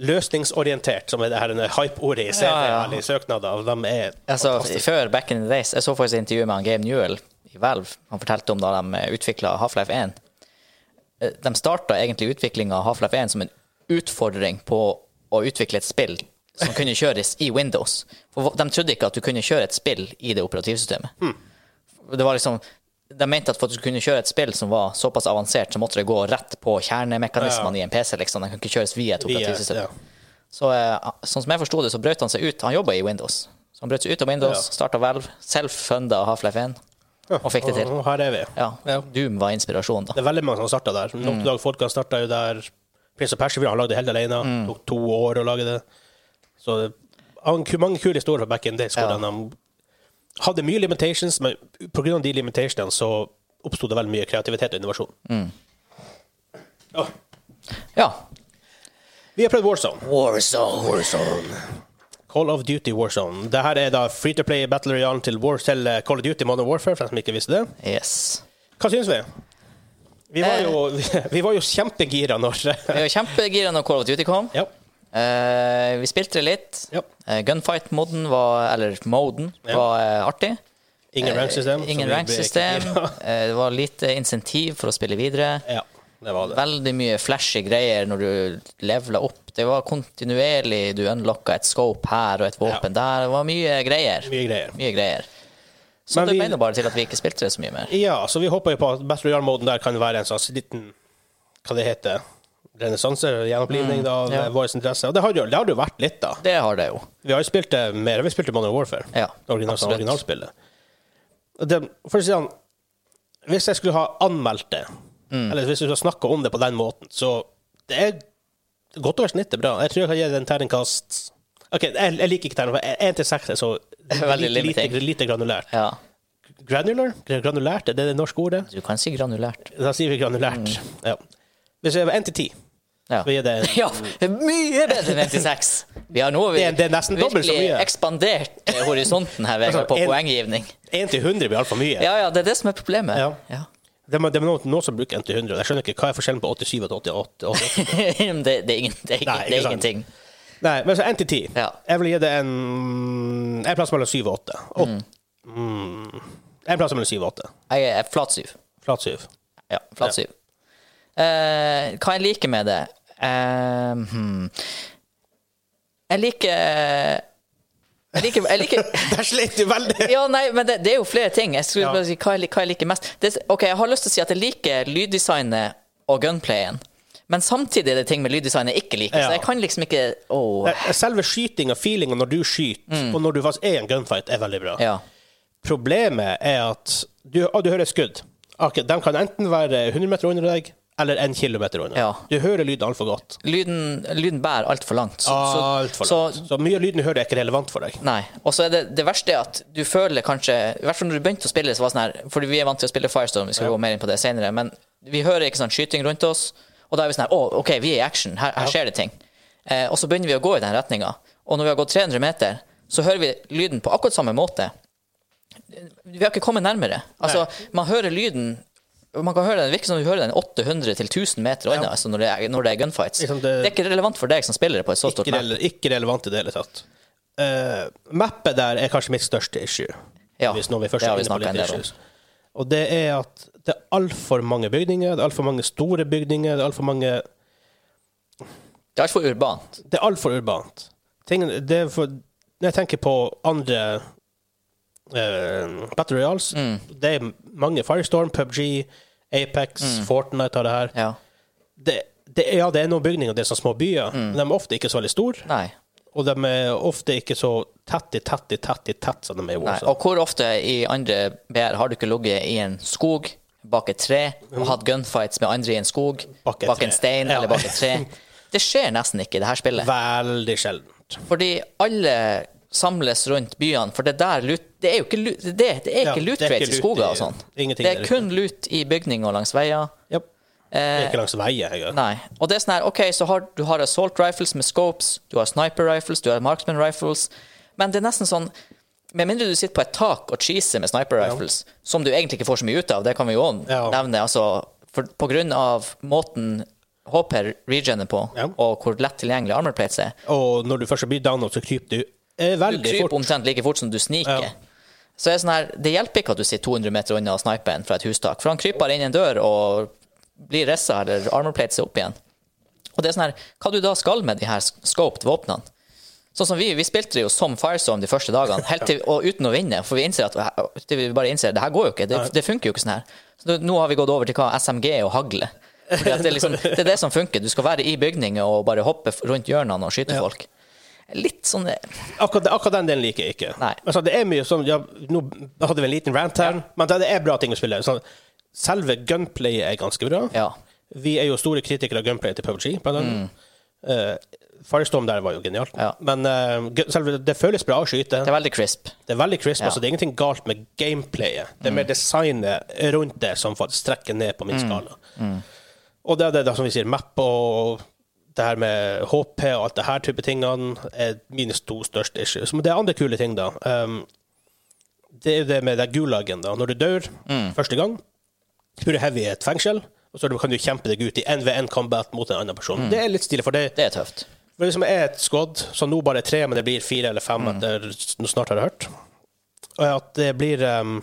Løsningsorientert, som er det her hype-ordet i CV, Ja, ja. i søknader. og De er Altså, før Back in the Days Jeg så faktisk intervjuet med han Game Newell i Valve. Han fortalte om da de utvikla Half-Life 1. Eh, De starta egentlig utviklinga av Half-Life 1 som en utfordring på å utvikle et spill som kunne kjøres i Windows. For de trodde ikke at du kunne kjøre et spill i det operativsystemet. Det var liksom de mente at for at du kunne kjøre et spill som var såpass avansert, så måtte det gå rett på kjernemekanismene i en PC. liksom. Den kan ikke kjøres via et er- operativsystem. ja. Så eh, sånn som jeg forsto det, så brøt han seg ut. Han jobba i Windows. Så han brøt seg ut av Windows, Ja. starta Valve, self-funda Half-Life 1, og fikk det til. Og her er vi. Ja, Ja. Doom var inspirasjonen, da. Det er veldig mange som har starta der. Mm. Dog-folkene starta jo der. Prince of Persia han lagde det helt alene. Mm. tok to år å lage det. Så det har mange kule historier fra back in days. Ja. Hvordan de hadde mye limitations, men pga. de limitationene så oppsto det veldig mye kreativitet og innovasjon. Mm. Ja. Ja. Vi har prøvd Warzone. Warzone. Warzone. Call of Duty Warzone. Dette er da free to play battle royale til, til eh, Call of Duty Modern Warfare, for dem som ikke visste det. Yes. Hva syns vi? Vi var Eh. jo, vi var jo kjempegira når Vi var kjempegira når Call of Duty kom. Ja. Eh, vi spilte det litt. Ja. Uh, Gunfight-moden var Eller moden Ja. var uh, artig. Ingen rank-system. Ingen ranksystem. det var lite insentiv for å spille videre. Ja, det var det. Veldig mye flashy greier når du levela opp. Det var kontinuerlig. Du unlocka et scope her og et våpen der. Det var mye greier. Mye greier. Mye greier. Så Men det ble nå bare til at vi ikke spilte det så mye mer. Ja, så vi håper jo på at Battle Royale-moden der kan være en slags liten Hva det heter Renessanse? Gjenopplivning av Mm, ja. eh, vår interesse. Og det har, jo, det har det jo vært litt, da. Det har det jo. Vi har jo spilt det mer. Vi spilte Modern Warfare. Ja, original, originalspillet. Det, for å si sånn Hvis jeg skulle ha anmeldt det, Mm. eller hvis vi skulle snakka om det på den måten, så det er godt over snittet bra. Jeg tror jeg kan gi det en terningkast OK, jeg, jeg liker ikke terningkast. Én til seks er så Veldig lite, lite, lite granulært. Ja. Granular? Granulært, er det det norske ordet? Du kan si granulært. Da sier vi granulært. Ja. Hvis jeg er én til ti, Ja. det Ja, mye bedre enn 96. Vi har nå Det er- det er nesten dobbelt så mye. ekspandert eh, horisonten her Vegard, Altså, på en- poenggivning. 1 til 100 blir altfor mye. Ja, ja, det er det som er problemet. Ja. Ja. Det er, det er noen, noen som bruker 1 til 100. Jeg skjønner ikke hva er forskjellen på 87 og 88. 88. Det, det er, ingen, det er, Nei, ikke er ingenting. Nei, men så 1 til 10. Ja. Jeg vil gi det en En plass mellom 7 og 8. Åt- Mm. En plass mellom 7 og 8. Jeg er flat 7. Flat 7. Ja, flat syv. Uh, hva jeg liker med det Eh, hmm. Jeg liker Jeg liker, jeg liker Der slet du veldig! Ja, nei, men det, det er jo flere ting. Jeg skulle bare si hva jeg, hva jeg liker mest. Det, ok, Jeg har lyst til å si at jeg liker lyddesignet og gunplayen. Men samtidig er det ting med lyddesignet jeg ikke liker. Ja. Så jeg kan liksom ikke oh. Selve skytinga, feelinga når du skyter, og når du faktisk er en gunfight, er veldig bra. Mm. Ja. Problemet er at du, å, du hører skudd. Okay, De kan enten være 100 meter under deg, eller en kilometer under. Ja. Du hører lyden altfor godt. Lyden, lyden bærer altfor langt. Så, alt for langt. Så mye av lyden du hører, er ikke relevant for deg. Nei. Og så er det det verste er at du føler kanskje I hvert fall når du begynte å spille, så var det sånn her Fordi vi er vant til å spille Firestorm, vi skal gå mer inn på det senere, men vi hører ikke sånn skyting rundt oss, og da er vi sånn her Å, OK, vi er i action. Her, her skjer det ting. Eh, og så begynner vi å gå i den retninga. Og når vi har gått 300 meter, så hører vi lyden på akkurat samme måte. Vi har ikke kommet nærmere. Altså, man hører lyden man kan høre den, virker som du hører den 800 til 1000 meter unna altså når, det når det er gunfights. Liksom det... det- er ikke relevant for deg som spiller på et så stort Ikke, map. ikke relevant i det hele tatt. Uh, mappet der er kanskje mitt største issue. Ja, hvis når vi først det har vi snakka en del om. Og det er at det er altfor mange bygninger, det er altfor mange store bygninger, det er altfor mange Det er altfor urbant. Det er altfor urbant. Ting, det er for, når jeg tenker på andre uh, Battle Royals, Mm. det er mange Firestorm, PubG, Apex, Fortnite har det her. Mm. Ja. Det, det, ja, det er noen bygninger, det er sånne små byer, men de er ofte ikke så veldig store. Nei. Og de er ofte ikke så tett i tett i tett i tett som de er i Nei. Warzone. Og hvor ofte i andre BR har du ikke ligget i en skog, bak et tre, og hatt gunfights med andre i en skog, Bak bak, en stein Ja. eller bak et tre? Det skjer nesten ikke i det her spillet. Veldig sjeldent. Fordi alle samles rundt byene, for det der lut, det er jo ikke lut, det, det er ikke Ja, ikke i skoger og sånn. Det er kun loot i bygninger og langs veier. Yep. Det er ikke langs veier engang. Nei. Og det er sånn her, OK, så har du har assault rifles med scopes, du har sniper rifles, du har marksman rifles, men det er nesten sånn med mindre du sitter på et tak og cheeser med sniper rifles, som du egentlig ikke får så mye ut av, det kan vi jo Ja. nevne, altså, for, på grunn av måten HP regener på, Ja. og hvor lett tilgjengelig armor plates er, Og når du først blir download, så kryper du eh, du kryper fort. omtrent like fort som du sniker. Ja. Så det sånn her, det hjelper ikke at du sitter 200 meter unna og sniper en fra et hustak, for han kryper inn en dør og blir rissa eller armor plates er opp igjen. Og det er sånn her, hva du da skal med de her scoped våpnene? Sånn som vi, vi spilte det jo som Firestorm de første dagene, helt til, og uten å vinne, for vi innser at vi bare innser, det her går jo ikke, det, det funker jo ikke sånn her. Så nå- har vi gått over til hva SMG og hagle. Fordi det, er liksom, det er det som funker. Du skal være i bygninger og bare hoppe rundt hjørnene og skyte Ja. folk. Litt sånn Akkurat, akkurat den delen liker jeg ikke. Altså, det er mye sånn, ja, Nå hadde vi en liten rant her, men det er bra ting å spille. Sånn, selve gunplayet er ganske bra. Ja. Vi er jo store kritikere av gunplayet til PUBG. Annet. Eh, Firestorm der var jo genialt. Mm. Ja. Men uh, selve, det føles bra å skyte. Det er veldig crisp. Det er veldig crisp. Ja. altså Det er ingenting galt med gameplayet. Det er mer designet rundt det som faktisk trekker ned på min skala. Og det er det det som vi sier, map og det her med HP og alt det her type tingene er mine to største issues. Men det er andre kule ting, da. Um, det er jo det med det gulagen, da. Når du dør første gang, så blir du heavy i et fengsel, og så kan du kjempe deg ut i NV1 combat mot en annen person. Det er litt stilig, for det, Det er tøft. For det som er et skudd, som nå bare er tre, men det blir fire eller fem Mm. etter snart har jeg hørt, og at det blir um,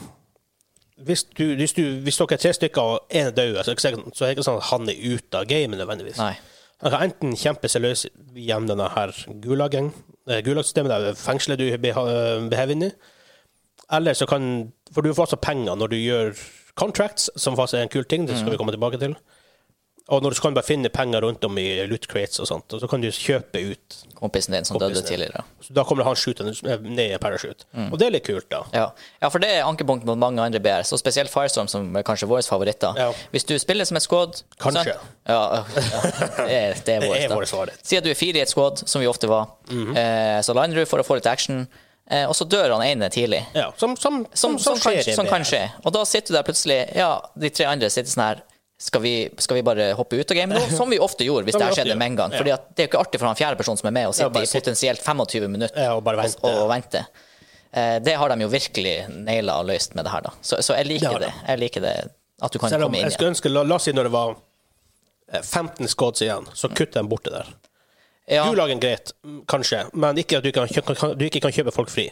hvis, du, hvis, du, hvis dere er tre stykker og én er død, så ikke så er det ikke sånn at han er ute av gamet nødvendigvis. Nei. Han kan enten kjempe seg løs gjennom denne her gulagen, eh, gulagsystemet, det fengselet du behever inn i, eller så kan For du får også penger når du gjør contracts, som faktisk er en kul ting, det Mm. skal vi komme tilbake til. Og når du kan bare finne penger rundt om i loot crates og sånt, og så kan du kjøpe ut. Kompisen din som døde tidligere. Så da kommer han skytende ned i parachute. Mm. Og det er litt kult, da. Ja. ja, for det er ankepunkt mot mange andre BR, så spesielt Firestorm, som er kanskje våre favoritter. Ja. Hvis du spiller som et squad Kanskje. Ja, ja, det er, det er Det vårt. er da. vårt svar. Si at du er fire i et squad, som vi ofte var. Mhm. eh, så lander du for å få litt action, eh, og så dør han ene tidlig. Ja, som, som, Som, som, kan, som kan skje. Og da sitter du der plutselig Ja, de tre andre sitter sånn her skal vi, skal vi bare hoppe ut av gamet nå? Som vi ofte gjorde hvis det her skjedde med en gang. Fordi det er jo ikke artig for han fjerde personen som er med, å sitte i potensielt 25 minutter og vente. og, og vente. Eh, det har de jo virkelig naila og løst med det her, da. Så, så jeg liker det. det. Jeg liker det at du kan Selv om komme inn jeg skulle ønske, la, la oss si når det var eh, 15 squads igjen, så kutter de bort det der. Ja. en greit, kanskje, men ikke at du, kan, kan, du ikke kan kjøpe folk fri.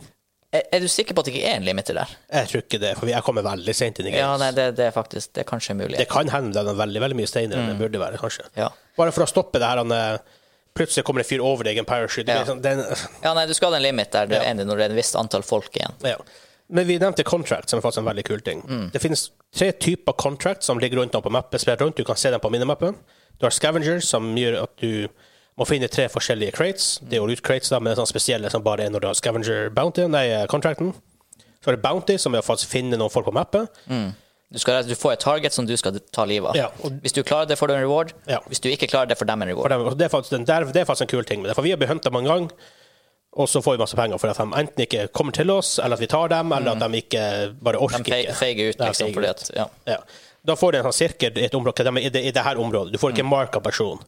Er, du sikker på at det ikke er en limiter der? Jeg tror ikke det, for jeg kommer veldig sent inn i games. Ja, nei, det, det er faktisk Det er kanskje mulig. Det kan hende det er veldig, veldig mye steinere enn det burde være, kanskje. Mm. Ja. Bare for å stoppe det her han, eh, Plutselig kommer det en fyr over deg i en parachute. Ja. Sånn, den, Ja, nei, du skal ha en limit der du Ja. er når det er et visst antall folk igjen. ja. Men vi nevnte contract, som er faktisk en veldig kul ting. Mm. Det finnes tre typer contract som ligger rundt om på mappet. rundt. Du kan se dem på minimappen. Du har scavengers, som gjør at du må finne tre forskjellige crates. Det er jo loot crates, da, men det er sånn spesielle som bare er når du har scavenger bounty, nei, eh, contracten. Så er det bounty, som er å faktisk finne noen folk på mappet. Du, skal, du får et target som du skal ta livet av. Ja, og- Hvis du klarer det, får du en reward. Ja. Hvis du ikke klarer det, får dem en reward. dem, det, er faktisk, der, det er faktisk en kul ting med det. For vi har blitt hunta mange ganger, og så får vi masse penger for at de enten ikke kommer til oss, eller at vi tar dem, eller at de ikke bare orker ikke. De feiger ut, liksom, feiger ut. at Ja. Ja. Da får du en sånn sirkel i et område, de i det, i det her området. Du får ikke Mm. marka person.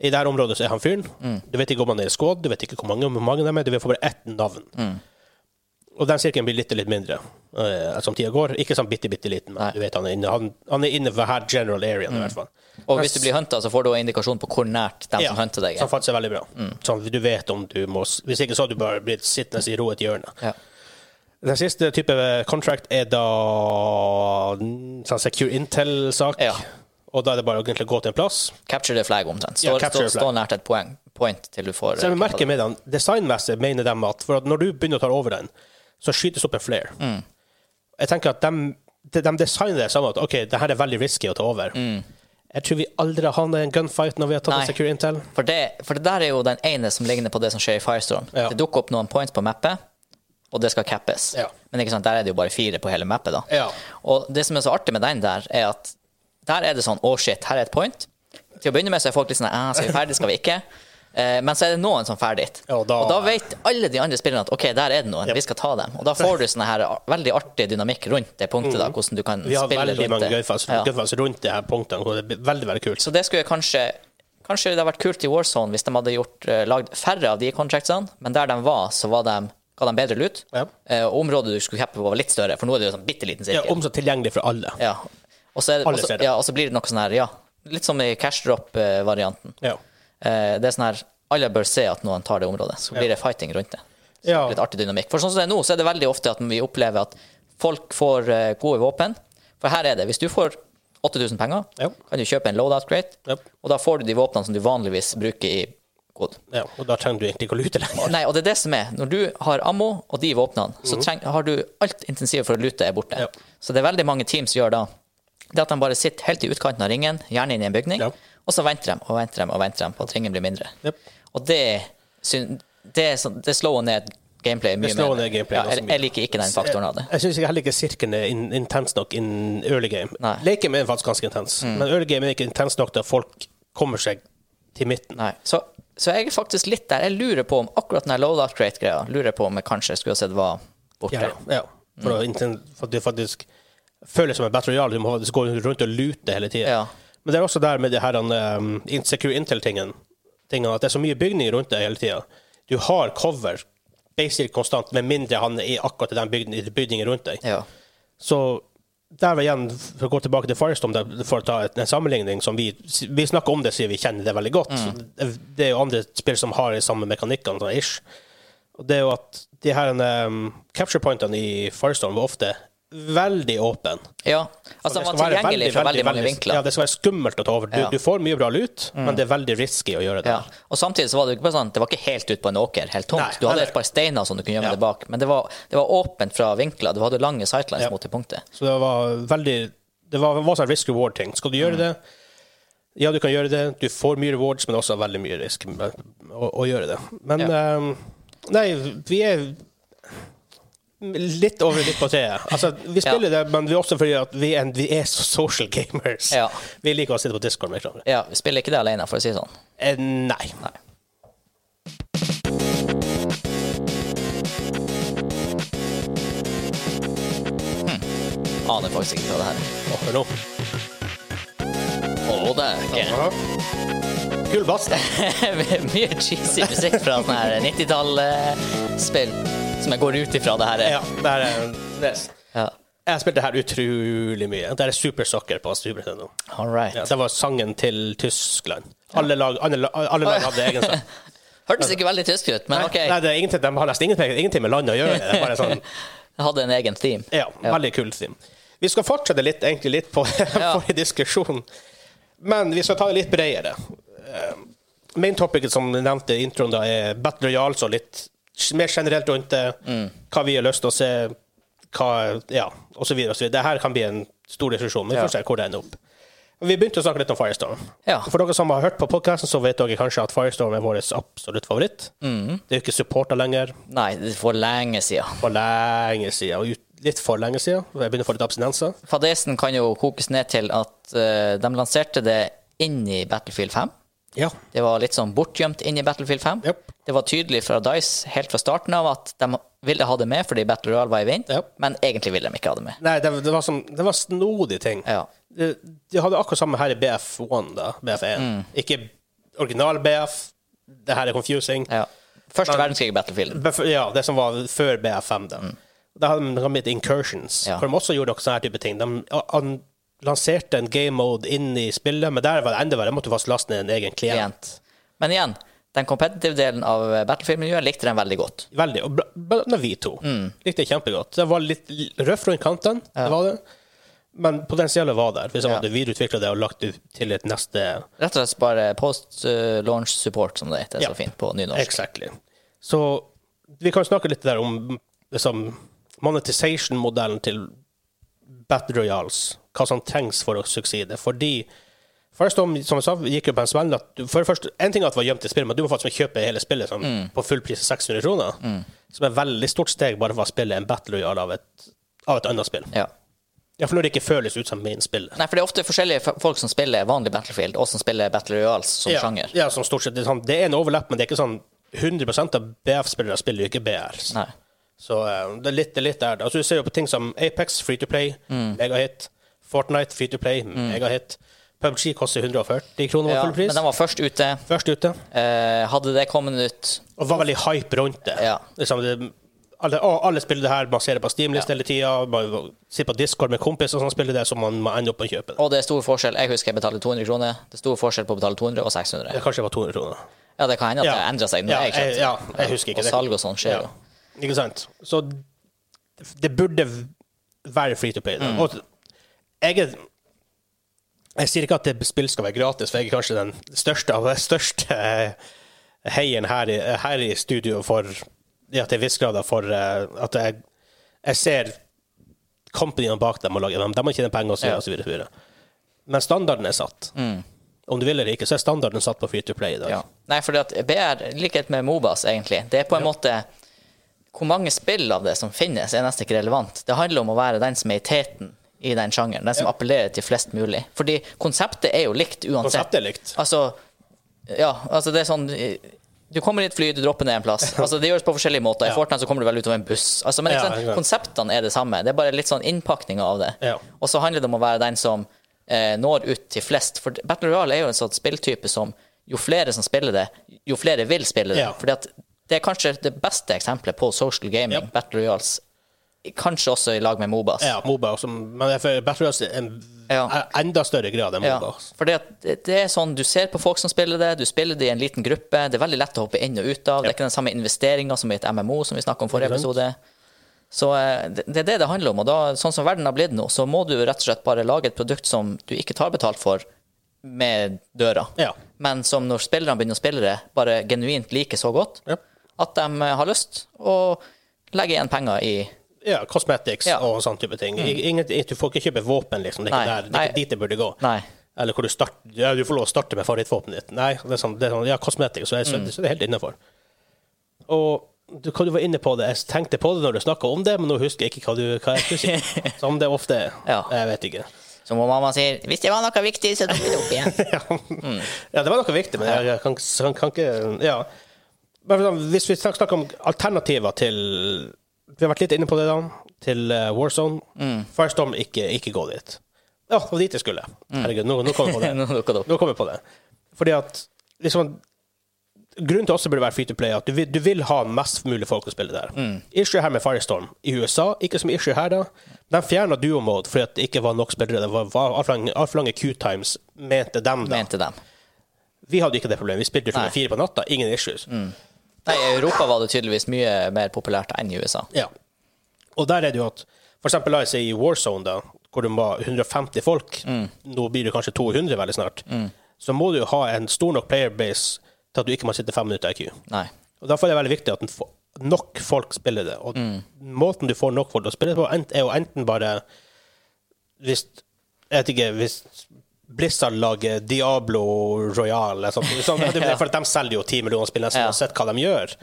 I dette området så er han fyren. Du vet ikke om han er i squad, du vet ikke hvor mange, hvor mange de er, du får bare ett navn. Mm. Og den sirkelen blir litt litt mindre uh, som tida går. Ikke sånn bitte, bitte liten, men Nei. du vet han er inne, han, han er inne for her general area i hvert fall. Og hvis du blir hunta, så får du en indikasjon på hvor nært dem som hunter deg. Som er. faktisk er veldig bra. Sånn du vet om du må Hvis ikke så har du bare blitt sittende i ro et hjørne. Ja. Den siste type contract er da mm, sånn secure intel-sak. Ja. Og da er det bare å gå til en plass. Capture the flag, omtrent. Ja, Stå, capture stå, stå nært et poeng, point til du får Så jeg merker med den, Designmessig mener de at at når du begynner å ta over den, så skytes opp en flare. Mm. Jeg tenker at de, de, de designer det sånn at OK, det her er veldig risky å ta over. Jeg tror vi aldri har hatt en gunfight når vi har tatt Mm. Nei. en secure intel. For det, for det der er jo den ene som ligner på det som skjer i Firestorm. Ja. Det dukker opp noen points på mappet, og det skal cappes. Ja. Men der er det jo bare fire på hele mappet. da. Ja. Og det som er så artig med den der, er at der er det sånn Å, shit, her er et point. Til å begynne med så er folk litt sånn ah, Skal vi ferdig, skal vi ikke? Eh, men så er det noen som ferdig. Ja, og da- og da vet alle de andre spillerne at OK, der er det noen, vi skal ta dem. Og da får du sånn her veldig artig dynamikk rundt det punktet, da, hvordan du kan spille rundt det. Vi har veldig mange gøyfans Ja. rundt de her punktene. og Det er veldig, veldig kult. Så det skulle kanskje Kanskje det hadde vært kult i Warzone hvis de hadde gjort, eh, lagd færre av de contractsene, men der de var, så var de, ga de bedre lut. Ja. Eh, området du skulle cappe på, var litt større, for nå er det jo sånn bitte liten Ja, sirkel. Omsatt tilgjengelig for alle. Ja. Og så ja, blir det noe sånn her, ja, litt som i cash drop-varianten. Ja. Eh, det er sånn her, alle bør se at noen tar det området, så blir det fighting rundt det. Ja. Litt artig dynamikk. For sånn som det er nå, så er det veldig ofte at vi opplever at folk får eh, gode våpen. For her er det, hvis du får 8000 penger, Ja. kan du kjøpe en loadout crate, Ja. og da får du de våpnene som du vanligvis bruker i kod. ja. Og da trenger du egentlig ikke å lute lenger. Nei, og det er det som er. Når du har ammo og de våpnene, så treng, har du alt intensivet for å lute er borte. Mhm. Så det er veldig mange teams gjør da, det at de bare sitter helt i utkanten av ringen, gjerne inn i en bygning, Ja. og så venter de og venter de og venter de på at ringen blir mindre. Yep. Og det, det, sånn- det slår ned gameplay mye mer. ned gameplay ja, jeg, jeg liker ikke den faktoren av det. Jeg syns heller ikke sirkelen er in intens nok in early game. Nei. Mm. Leken er faktisk ganske intens, men early game er ikke intens nok til at folk kommer seg til midten. Nei. Så, så jeg er faktisk litt der. Jeg lurer på om akkurat den her loadout crate-greia, lurer på om jeg kanskje skulle ha sett var borte. Ja, ja. For, Mm. å for at du faktisk føles som en battle royale. Du må gå rundt og lute hele tida. Ja. Men det er også der med det her um, insecure intel-tingen, at det er så mye bygninger rundt deg hele tida. Du har cover basic konstant, med mindre han er akkurat i den bygningen, bygningen rundt deg. Ja. Så der igjen, for å gå tilbake til Firestorm, for å ta en sammenligning som vi Vi snakker om det siden vi kjenner det veldig godt. Det, det er jo andre spill som har de samme mekanikkene, sånn ish. Og det er jo at de her um, capture pointene i Firestorm var ofte veldig åpen. Ja, altså den var tilgjengelig fra veldig mange vinkler. Ja, det skal være skummelt å ta over. Du, Ja. du får mye bra lut, men det er veldig risky å gjøre det. Ja. Og samtidig så var det ikke sånn, det var ikke helt ut på en åker, helt tomt. Nei, du hadde nei, et par steiner som du kunne gjemme Ja. deg bak, men det var, det var åpent fra vinkler. Du hadde lange sightlines mot det punktet. Så det var veldig Det var, var sånn risk reward-ting. Skal du gjøre det? Ja, du kan gjøre det. Du får mye rewards, men også veldig mye risk med å, å gjøre det. Men ehm, Nei, vi er litt over litt på treet. Altså, vi spiller det, men vi er også fordi at vi er, vi er social gamers. Ja. Vi liker å sitte på Discord med hverandre. Ja, vi spiller ikke det alene, for å si det sånn. Eh, nei. Nei. Aner faktisk ikke hva det her er. Oh. Å, er ikke. Kul bass. Mye cheesy musikk fra sånne her 90-tall-spill som jeg går ut ifra det her. er. Ja, det her er det. Ja. Jeg har spilt det her utrolig mye. Det er Super Soccer på Super Nintendo. All right. Ja, det var sangen til Tyskland. Alle lag, alle, alle lag hadde egen sang. Hørtes ikke veldig tysk ut, men OK. Nei, det er ingenting, de har nesten ingenting, ingenting med landet å gjøre. Det bare sånn, hadde en egen theme. ja, veldig kul theme. Vi skal fortsette litt, egentlig litt på forrige diskusjon, men vi skal ta det litt bredere. Eh, Main topicet som du nevnte i introen, da, er Battle Royale, så litt mer generelt rundt det. Mm. Hva vi har lyst til å se, hva, ja, så videre. Det her kan bli en stor diskusjon, men vi får se hvor det ender opp. Vi begynte å snakke litt om Firestorm. Ja. For dere som har hørt på podkasten, så vet dere kanskje at Firestorm er vår absolutt favoritt. Mm. Det er jo ikke supporta lenger. Nei, det er for lenge siden. For lenge siden. Og litt for lenge siden. Jeg begynner å få litt abstinenser. Fadesen kan jo kokes ned til at uh, de lanserte det inn i Battlefield 5. Ja. Det var litt sånn bortgjemt inn i Battlefield 5. Yep. Det var tydelig fra Dice helt fra starten av at de ville ha det med fordi Battle Royale var i vind, yep. men egentlig ville de ikke ha det med. Nei, det, det, var som, det var snodige ting. Ja. De, de hadde akkurat samme her i BF1, da. BF1. Mm. Ikke original BF. Det her er confusing. Ja. Første verdenskrig i Battlefield. Ja, det som var før BF5, da. Da hadde de litt incursions. Mm. Ja. For de også gjorde sånne her type ting. De lanserte en game mode inn i spillet, men der var det enda verre. Jeg måtte faktisk laste ned en egen klient. Men igjen, den competitive delen av Battlefield-miljøet likte den veldig godt. Veldig. Og blant annet vi to. Mm. Likte det kjempegodt. Det var litt røff rundt kantene, det var det. Men potensialet var der, hvis han Ja. hadde videreutvikla det og lagt det til et neste Rett og slett bare post-launch support, som det heter Ja. så fint på nynorsk. Exactly. Så vi kan snakke litt der om liksom, monetization-modellen til Battle Royals. Hva som trengs for å sukside. Fordi Først om, som jeg sa, gikk jo på en smell at du, for det første, En ting er at det var gjemt i spillet, men du må faktisk kjøpe hele spillet sånn, Mm. på full pris av 600 kroner. Som er et veldig stort steg bare for å spille en Battle Royale av et, av et annet spill. Ja. Ja, for når det ikke føles ut som min spill. Nei, for det er ofte forskjellige folk som spiller vanlig Battlefield, og som spiller Battle Royals som Ja, sjanger. ja, som stort sett, det, er sånn, det er en overlapp, men det er ikke sånn 100% av BF-spillere spiller jo ikke BR. Nei. Så eh, det er litt, det er litt der. Altså, du ser jo på ting som Apex, free to play, Mm. megahit. Fortnite, free to play, megahit. PubG koster 140 kroner Ja, men den var først ute. Først ute. Eh, hadde det kommet ut Og var veldig hype rundt det. Ja. Liksom, det alle, å, alle spiller det her, man ser det på Steam-liste hele tida. Sitter på Discord med kompiser som spiller det, så man må ende opp med å kjøpe det. Og det er stor forskjell. Jeg husker jeg betalte 200 kroner. Det er stor forskjell på å betale 200 og 600. Det kanskje var 200 kroner. Ja, det kan hende at Ja. det endra seg når Ja, jeg kjøpte. ja, jeg husker ikke Og salg og sånn skjer jo. Ja. Ikke sant? Så det burde være free to play. Mm. Og jeg er Jeg sier ikke at det spill skal være gratis, for jeg er kanskje den største av de største eh, heien her i, her i studio for ja, til en viss grad for eh, at jeg, jeg ser companyene bak dem og lager dem. De må tjene penger og så Ja. videre. Men standarden er satt. Om du vil eller ikke, så er standarden satt på free to play i dag. Mm. Ja. Nei, for BR, likhet med Mobas, egentlig, det er på en måte Hvor mange spill av det som finnes, er nesten ikke relevant. Det handler om å være den som er i teten i den sjangeren. Den som appellerer til flest mulig. Fordi konseptet er jo likt uansett. Konseptet er likt. Altså, ja, altså det er sånn Du kommer i et fly, du dropper ned en plass. Altså, det gjøres på forskjellige måter. I Ja. Fortnite så kommer du vel ut av en buss. Altså, men ikke Ja, konseptene er det samme. Det er bare litt sånn innpakninga av det. Ja. Og så handler det om å være den som eh, når ut til flest. For Battle Royale er jo en sånn spilltype som jo flere som spiller det, jo flere vil spille det. Ja. Fordi at det er kanskje det beste eksempelet på social gaming, Ja. Battle Royals. Kanskje også i lag med Mobas. Ja, Moba også, men jeg føler Battle er en Ja. er enda større grad enn Ja, Moba. for det, det det er sånn, du ser på folk som spiller det, du spiller det i en liten gruppe, det er veldig lett å hoppe inn og ut av, det er ikke den samme investeringa som i et MMO, som vi snakket om forrige episode. Så eh, det, det er det det handler om, og da, sånn som verden har blitt nå, så må du rett og slett bare lage et produkt som du ikke tar betalt for med døra, Ja. men som når spillerne begynner å spille det, bare genuint liker så godt, Ja. at de eh, har lyst å legge igjen penger i Ja, cosmetics Ja. Mm. og sånn type ting. Ingen, du får ikke kjøpe våpen, liksom. Det er ikke, der, det er ikke dit det burde gå. Nei. Eller hvor du starter ja, Du får lov å starte med favorittvåpenet ditt. Nei, det er sånn, det er sånn ja, cosmetics, så så, Mm. så er det helt innafor. Og du, hva du var inne på det, jeg tenkte på det når du snakka om det, men nå husker jeg ikke hva, du, hva jeg skulle. Som det ofte er. Ja. Jeg vet ikke. Som mamma sier, hvis det var noe viktig, så tok vi det opp igjen. ja. ja, det var noe viktig, men jeg, kan, kan, kan ikke Ja. Hvis vi snakker om alternativer til Vi har vært litt inne på det, da. Til eh, Warzone. Firestorm, ikke, ikke gå dit. Ja, det var dit jeg skulle. Herregud, nå, nå kommer jeg på det. Nå kommer jeg på det. Fordi at liksom, Grunnen til også burde være free to play, at du vil, du vil ha mest mulig folk å spille der. Issue her med Firestorm i USA, ikke som issue her, da. De fjerna duo mode fordi det ikke var nok spillere. Det var, altfor lange, Q-times, mente dem da. Mente dem. Vi hadde ikke det problemet. Vi spilte fra fire på natta, ingen issues. Nei, I Europa var det tydeligvis mye mer populært enn i USA. Ja. Og der er det jo at For eksempel la oss si i Warzone, da, hvor det var 150 folk, nå blir det kanskje 200 veldig snart, så må du jo ha en stor nok playerbase til at du ikke må sitte fem minutter i queue. Nei. Og Derfor er det veldig viktig at nok folk spiller det. Og måten du får nok folk til å spille det på, er jo enten bare Hvis Jeg vet ikke hvis Blizzard lager Diablo Royal sånn, For de selger jo 10 millioner spill nesten uansett hva de gjør.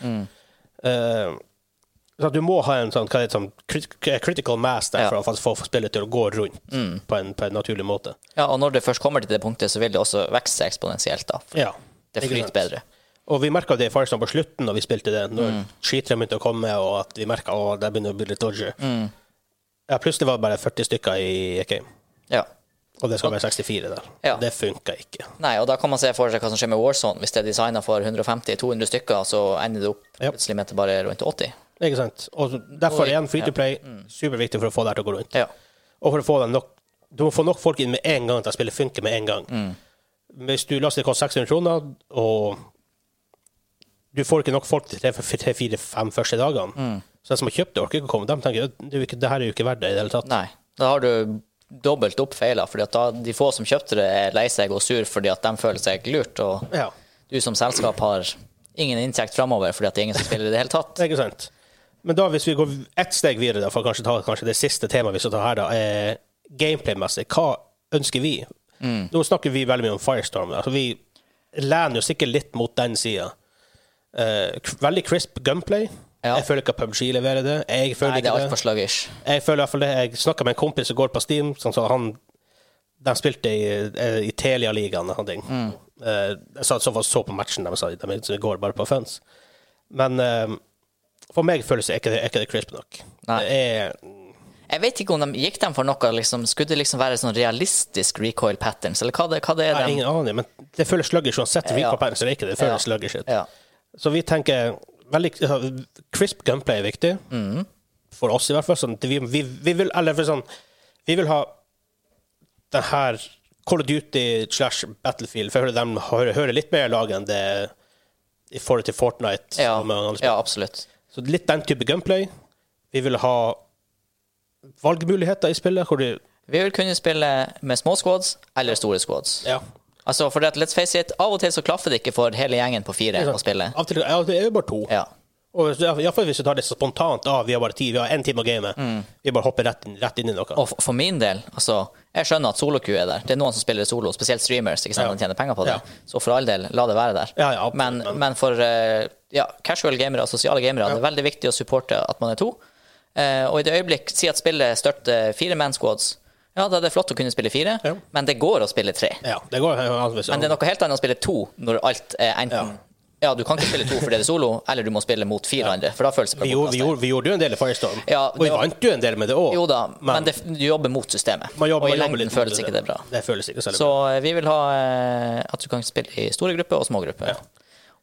Eh, så du må ha en sånn, det, sånn critical mass der for å faktisk få spillet til å gå rundt på, en, på en naturlig måte. Ja, og når det først kommer til det punktet, så vil det også vokse eksponentielt. da. Ja. Det flyter bedre. Og vi merka det i Firestorm på slutten når vi spilte det, når mm. begynte å komme, og at vi merka at det begynner å bli litt dodgy. Ja, plutselig var det bare 40 stykker i game, Ja. Og det skal være 64 der. Ja. Det funka ikke. Nei, og da kan man se for seg hva som skjer med Warzone. Hvis det er designa for 150-200 stykker, så ender det opp Ja. plutselig med bare rundt 80. Ikke sant? Og derfor igjen free to play, superviktig for å få det her til å gå rundt. Ja. Og for å få den nok Du må få nok folk inn med en gang til at spillet funker med en gang. Hvis du laster det koster 600 kroner, og du får ikke nok folk til tre-fire-fem første dagene, så de som har kjøpt det, orker ikke å komme. De tenker er det her er jo ikke verdt det i det hele tatt. Nei. Da har du dobbelt opp feila, fordi at da de få som kjøpte det, er lei seg og sur fordi at de føler seg lurt, og Ja, du som selskap har ingen inntekt framover fordi at det er ingen som spiller i det hele tatt. det ikke sant. Men da, hvis vi går ett steg videre, da, for kanskje ta kanskje det siste temaet vi skal ta her, da, er gameplay-messig. Hva ønsker vi? Nå snakker vi veldig mye om Firestorm. Altså, vi lener jo sikkert litt mot den sida. veldig crisp gunplay. Ja. Jeg føler ikke at PubG leverer det. Jeg føler Nei, det er altfor sluggish. Jeg føler i hvert fall det. Jeg snakka med en kompis som går på Steam. Sånn, så han, de spilte i, eh, i Telia-ligaen og ting. Mm. Eh, Jeg så, så, så på matchen de de, de går bare på funs. Men eh, for meg føles det ikke, ikke det crisp nok. Nei. Det er Jeg vet ikke om de gikk dem for noe liksom, Skulle det liksom være sånn realistisk recoil patterns, eller hva det, hva det er? Nei, ingen aning, men det føles sluggish uansett. Ja. Ja. patterns det er ikke det. Det føles Ja. sluggish ut. Ja. Så vi tenker veldig Crisp gunplay er viktig. Mm. For oss, i hvert fall. Sånn, vi, vi, vi vil Eller for sånn Vi vil ha den her Call of Duty slash Battlefield. For jeg hører de hører, hører litt mer lag enn det i forhold til Fortnite. Ja, ja, absolutt. Så litt den type gunplay. Vi vil ha valgmuligheter i spillet. Hvor du Vi vil kunne spille med små squads eller store squads. Ja. Altså, for det let's face it, av og til så klaffer det ikke for hele gjengen på fire å spille. Av og til ja, det er jo bare to. Ja. Og Iallfall hvis du tar det så spontant av vi har bare tid, vi har én time å game, vi bare hopper rett, inn- rett inn i noe. Mm. Og for- for min del, altså, jeg skjønner at solo-Q er der. Det er noen som spiller solo, spesielt streamers, ikke sant, Ja. de tjener penger på det. Ja. Så for all del, la det være der. Ja, ja, absolutt, men, men- men for eh, ja, casual gamere og sosiale gamere, det er veldig viktig å supporte at man er to. Eh, og i det øyeblikk, si at spillet støtter fire man squads, ja, da er det flott å kunne spille fire, Ja. men det går å spille tre. Ja, det går. Men det er noe helt annet å spille to når alt er enten ja. du kan ikke spille to fordi det er solo, eller du må spille mot fire andre, for da føles det vi, gjorde, vi, gjorde, vi gjorde jo en del i Firestorm, Ja, og vi var- vant jo en del med det òg. Jo da, men, det, du jobber mot systemet. jobber, og i lengden føles ikke det bra. Det føles ikke særlig bra. Så vi vil ha eh, at du kan spille i store grupper og små grupper.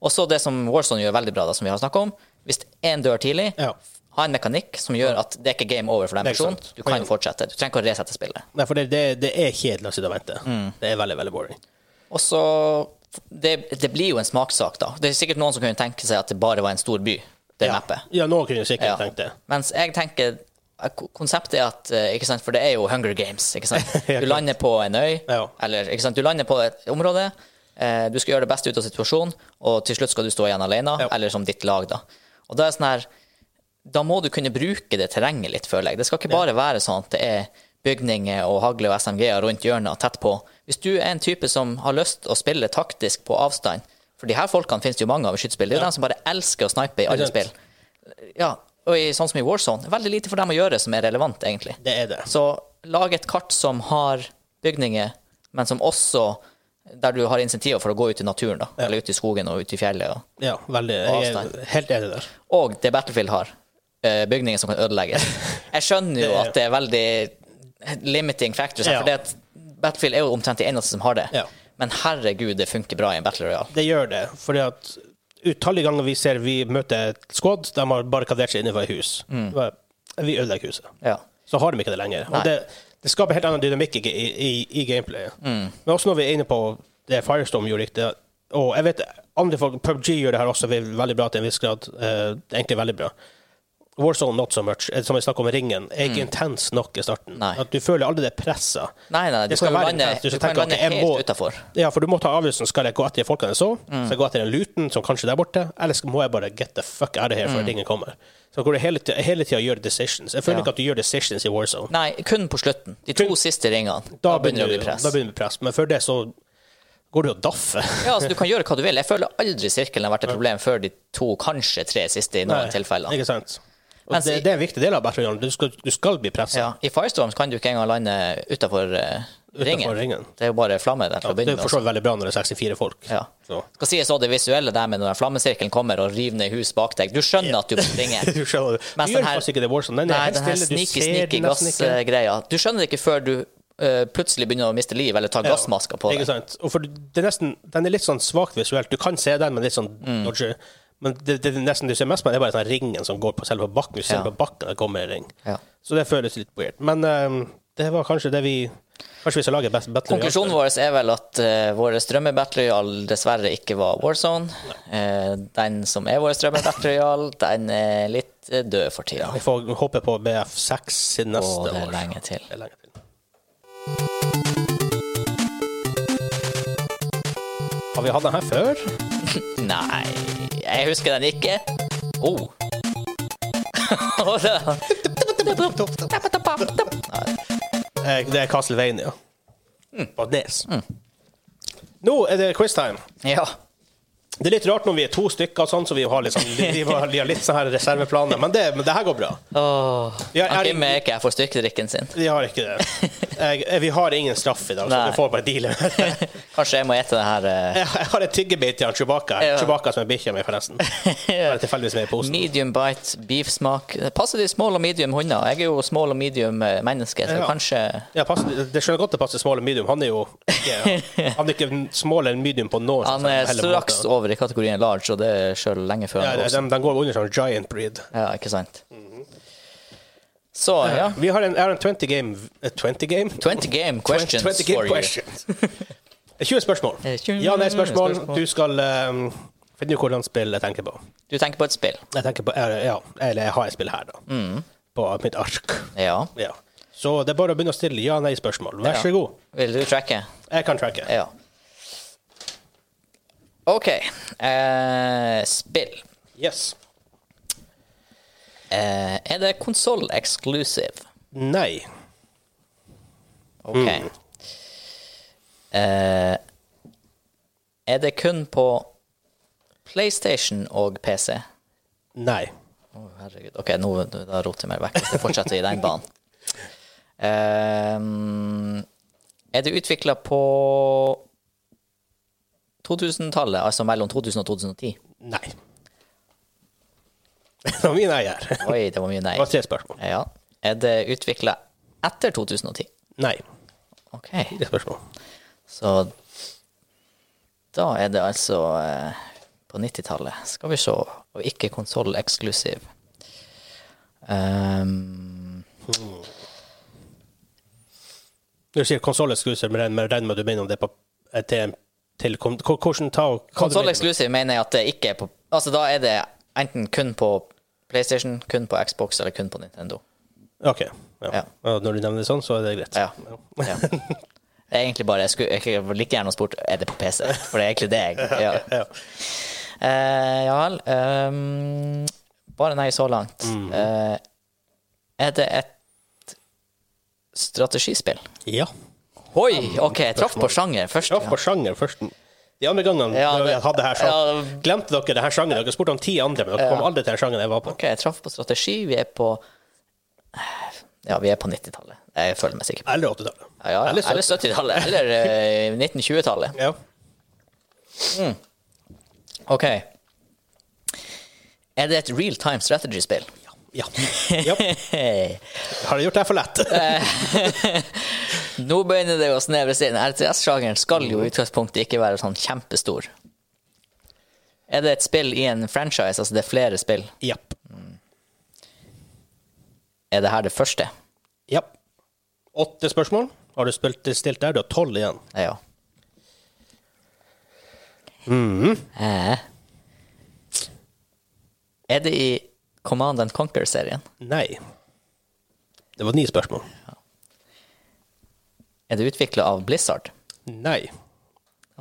Og så det som Warzone gjør veldig bra, da, som vi har snakka om. Hvis én dør tidlig, Ja. Ha en mekanikk som gjør at det er ikke game over for den er personen. Du kan fortsette. Du trenger ikke å resette spillet. Nei, for det, det, det er kjedelig å sitte og vente. Mm. Det er veldig, veldig boring. Og så det, det blir jo en smakssak, da. Det er sikkert noen som kunne tenke seg at det bare var en stor by, det Ja. mappet. ja, noen kunne sikkert Ja. tenkt det. Mens jeg tenker eh, Konseptet er at eh, ikke sant, For det er jo Hunger Games. Ikke sant? Du lander på en øy, Ja. eller ikke sant? du lander på et område. eh, Du skal gjøre det beste ut av situasjonen, og til slutt skal du stå igjen alene, eller som ditt lag. Da Og da er sånn her Da må du kunne bruke det terrenget litt, føler jeg. Det skal ikke bare være sånn at det er bygninger og hagle og SMG-er rundt hjørnet tett på. Hvis du er en type som har lyst å spille taktisk på avstand For de her folkene finnes det jo mange av i skytespill. Det er jo de som bare elsker å snipe i alle spill. Ja, og i, sånn som i Warzone. Veldig lite for dem å gjøre som er relevant, egentlig. Det er det. Så lag et kart som har bygninger, men som også der du har insentiver for å gå ut i naturen, da. Eller ut i skogen og ut i fjellet. Og, Ja, veldig. Jeg er helt enig der. og det Battlefield har. Eh, Bygninger som kan ødelegges. Jeg skjønner jo at det er veldig limiting factors, Ja. for Battlefield er jo omtrent de eneste som har det. Ja. Men herregud, det funker bra i en Battle Royale. Det gjør det. Fordi at utallige ganger vi ser vi møter et squad, de har barrikadert seg innenfor et hus. Mm. Vi ødelegger huset. Ja. Så har de ikke det lenger. Nei. Og det, det skaper helt annen dynamikk i, i, i gameplayet. Mm. Men også når vi er inne på det Firestorm gjorde riktig, og jeg vet andre folk, PubG gjør det her også veldig bra til en viss grad. det er egentlig veldig bra. Warzone not so much. Eh, Som vi snakket om ringen, er ikke intens nok i starten. Mm. Nei. At du føler aldri det presset. Nei, nei, du skal jo lande. Du du skal kan lande helt må- utenfor. Ja, for du må ta avgjørelsen. Skal jeg gå etter folkene så? Mm. Skal jeg gå etter den luten som kanskje er der borte? Eller må jeg bare get the fuck out of here før Mm. ringen kommer? Så går det hele, hele tida å gjøre decisions. Jeg føler Ja. ikke at du gjør decisions i Warzone. Nei, kun på slutten. De to Kun- siste ringene. Da, Da begynner det å bli press. da begynner det å bli press. Men før det så går du og daffer. Ja, altså Du kan gjøre hva du vil. Jeg føler aldri sirkelen har vært et problem før de to, kanskje tre siste i noen tilfeller. Ikke sant? Og det, i- det er en viktig del av Royale. Du skal, du skal bli pressa. Ja, I Firestorm kan du ikke engang lande utafor ringen. ringen. Det er jo bare flamme der til Ja, å det begynne med. Det er altså. veldig bra når det er 64 folk. Ja. Så. Skal sies også det visuelle der med når flammesirkelen kommer og river ned hus bak deg. Du skjønner at du springer. Du, skjønner, det. Mens gjør faktisk ikke det i Warzone. Den Nei, den her sneaky, sneaky gassgreia. Du skjønner det ikke før du eh, plutselig begynner å miste liv eller tar Ja, gassmasker på deg. Ikke sant? Og for det er nesten, den er litt sånn svakt visuelt. Du kan se den, men litt sånn Mm. dodgy. Men det, det nesten du ser mest på, det er bare sånn ringen som går på selve bakken. Du ser Ja. på bakken det kommer en ring. Ja. Så det føles litt weird. Men ehm, det var kanskje det vi Kanskje vi skal lage Battle Konklusjonen vår er vel at uh, vår drømme-Battle Royale dessverre ikke var Warzone. Uh, den som er vår drømme-Battle Royale, den er litt uh, død for tida. Vi får håpe på BF6 siden neste Og det er år. lenge til. Det er lenge til. Har vi hatt den her før? Nei, jeg husker den ikke. Oh. Det- Eh, er Castlevania. Mm. På Nes. Nå er det quiztime. ja. Det er litt rart når vi er to stykker, sånn, så vi har litt, sånn, vi har, vi har litt sånne her reserveplaner, men det, men det her går bra. Han Kim er ikke her for styrkedrikken sin. vi har ikke det. Jeg, vi har ingen straff i dag, så Nei. du får bare deale med det. Kanskje jeg må ete det her eh, Jeg jeg har et tyggebit til Chewbacca. Ja. Chewbacca som er bikkja mi, forresten. Tilfeldigvis med i posen. medium bite beefsmak. Passer de small og medium hunder? Jeg er jo small og medium eh, menneske, så Ja. kanskje Ja, passer, det skjønner godt det passer small og medium. Han er jo ikke, han er ikke small eller medium på noen Han er straks måte. over i kategorien large, og det er sjøl lenge før Ja, de, de går under sånn giant breed. Ja, ikke sant. Så ja. Vi har en, har en 20 game eh, 20 game? 20 game questions 20 game for you. questions. 20 spørsmål. Eh, 20 Ja, nei, spørsmål. Du skal um, finne ut hvordan spill jeg tenker på. Du tenker på et spill? Jeg tenker på, eh, ja, eller jeg har et spill her, da. Mm. På mitt ark. Ja. Ja. Så det er bare å begynne å stille ja-nei-spørsmål. Vær så god. Vil du tracke? Jeg kan tracke. Ja. OK. Uh, spill. Yes. Eh, er det konsoll exclusive? Nei. OK. Mm. Eh, er det kun på PlayStation og PC? Nei. Å, herregud. OK, nå da roter jeg meg vekk. Jeg fortsetter i den banen. Ehm, er det utvikla på 2000-tallet, altså mellom 2000 og 2010? Nei. Det var mye nei her. Det Oi, det var mye nei. var tre spørsmål. Ja. Er det utvikla etter 2010? Nei. OK. Det er spørsmål. Så da er det altså eh, på 90-tallet. Skal vi se. Og ikke konsoll eksklusiv. hmm. Når du sier konsoll eksklusiv, men men regner med at du mener om det på, til, til hvordan ta hva Konsoll mener. mener jeg at det ikke er på Altså da er det enten kun på PlayStation, kun på Xbox eller kun på Nintendo. Ok. Ja. Ja. Når du nevner det sånn, så er det greit. Ja. ja. Det er egentlig bare Jeg skulle jeg like gjerne spurt er det på PC, for det er egentlig det jeg ja. Ja. Eh, ja vel. Um, bare nei så langt. Mm. Uh, er det et strategispill? ja. Oi, OK, jeg traff på sjanger først. Traff på sjanger først. De andre gangene Ja, det- jeg hadde her, så ja. glemte dere denne sjangen. Dere spurte om ti andre, men dere kom aldri til den sjangeren jeg var på. OK, jeg traff på strategi. Vi er på Ja, vi er på 90-tallet. Jeg føler meg sikker på Eller 80-tallet. ja, ja, Eller Eller 70-tallet. Eller eh, 1920-tallet. Ja. OK. Er det et real time strategy-spill? Ja. ja. Har du gjort det for lett? Nå begynner det å snevres inn. RTS-sjangeren skal jo i utgangspunktet ikke være sånn kjempestor. Er det et spill i en franchise, altså det er flere spill? Ja. Er det her det første? Ja. Åtte spørsmål. Har du spilt, stilt der? Du har tolv igjen. Ja. Mhm. Eh. Er det i Command and Conquer-serien? Nei. Det var ni spørsmål. Er det utvikla av Blizzard? Nei.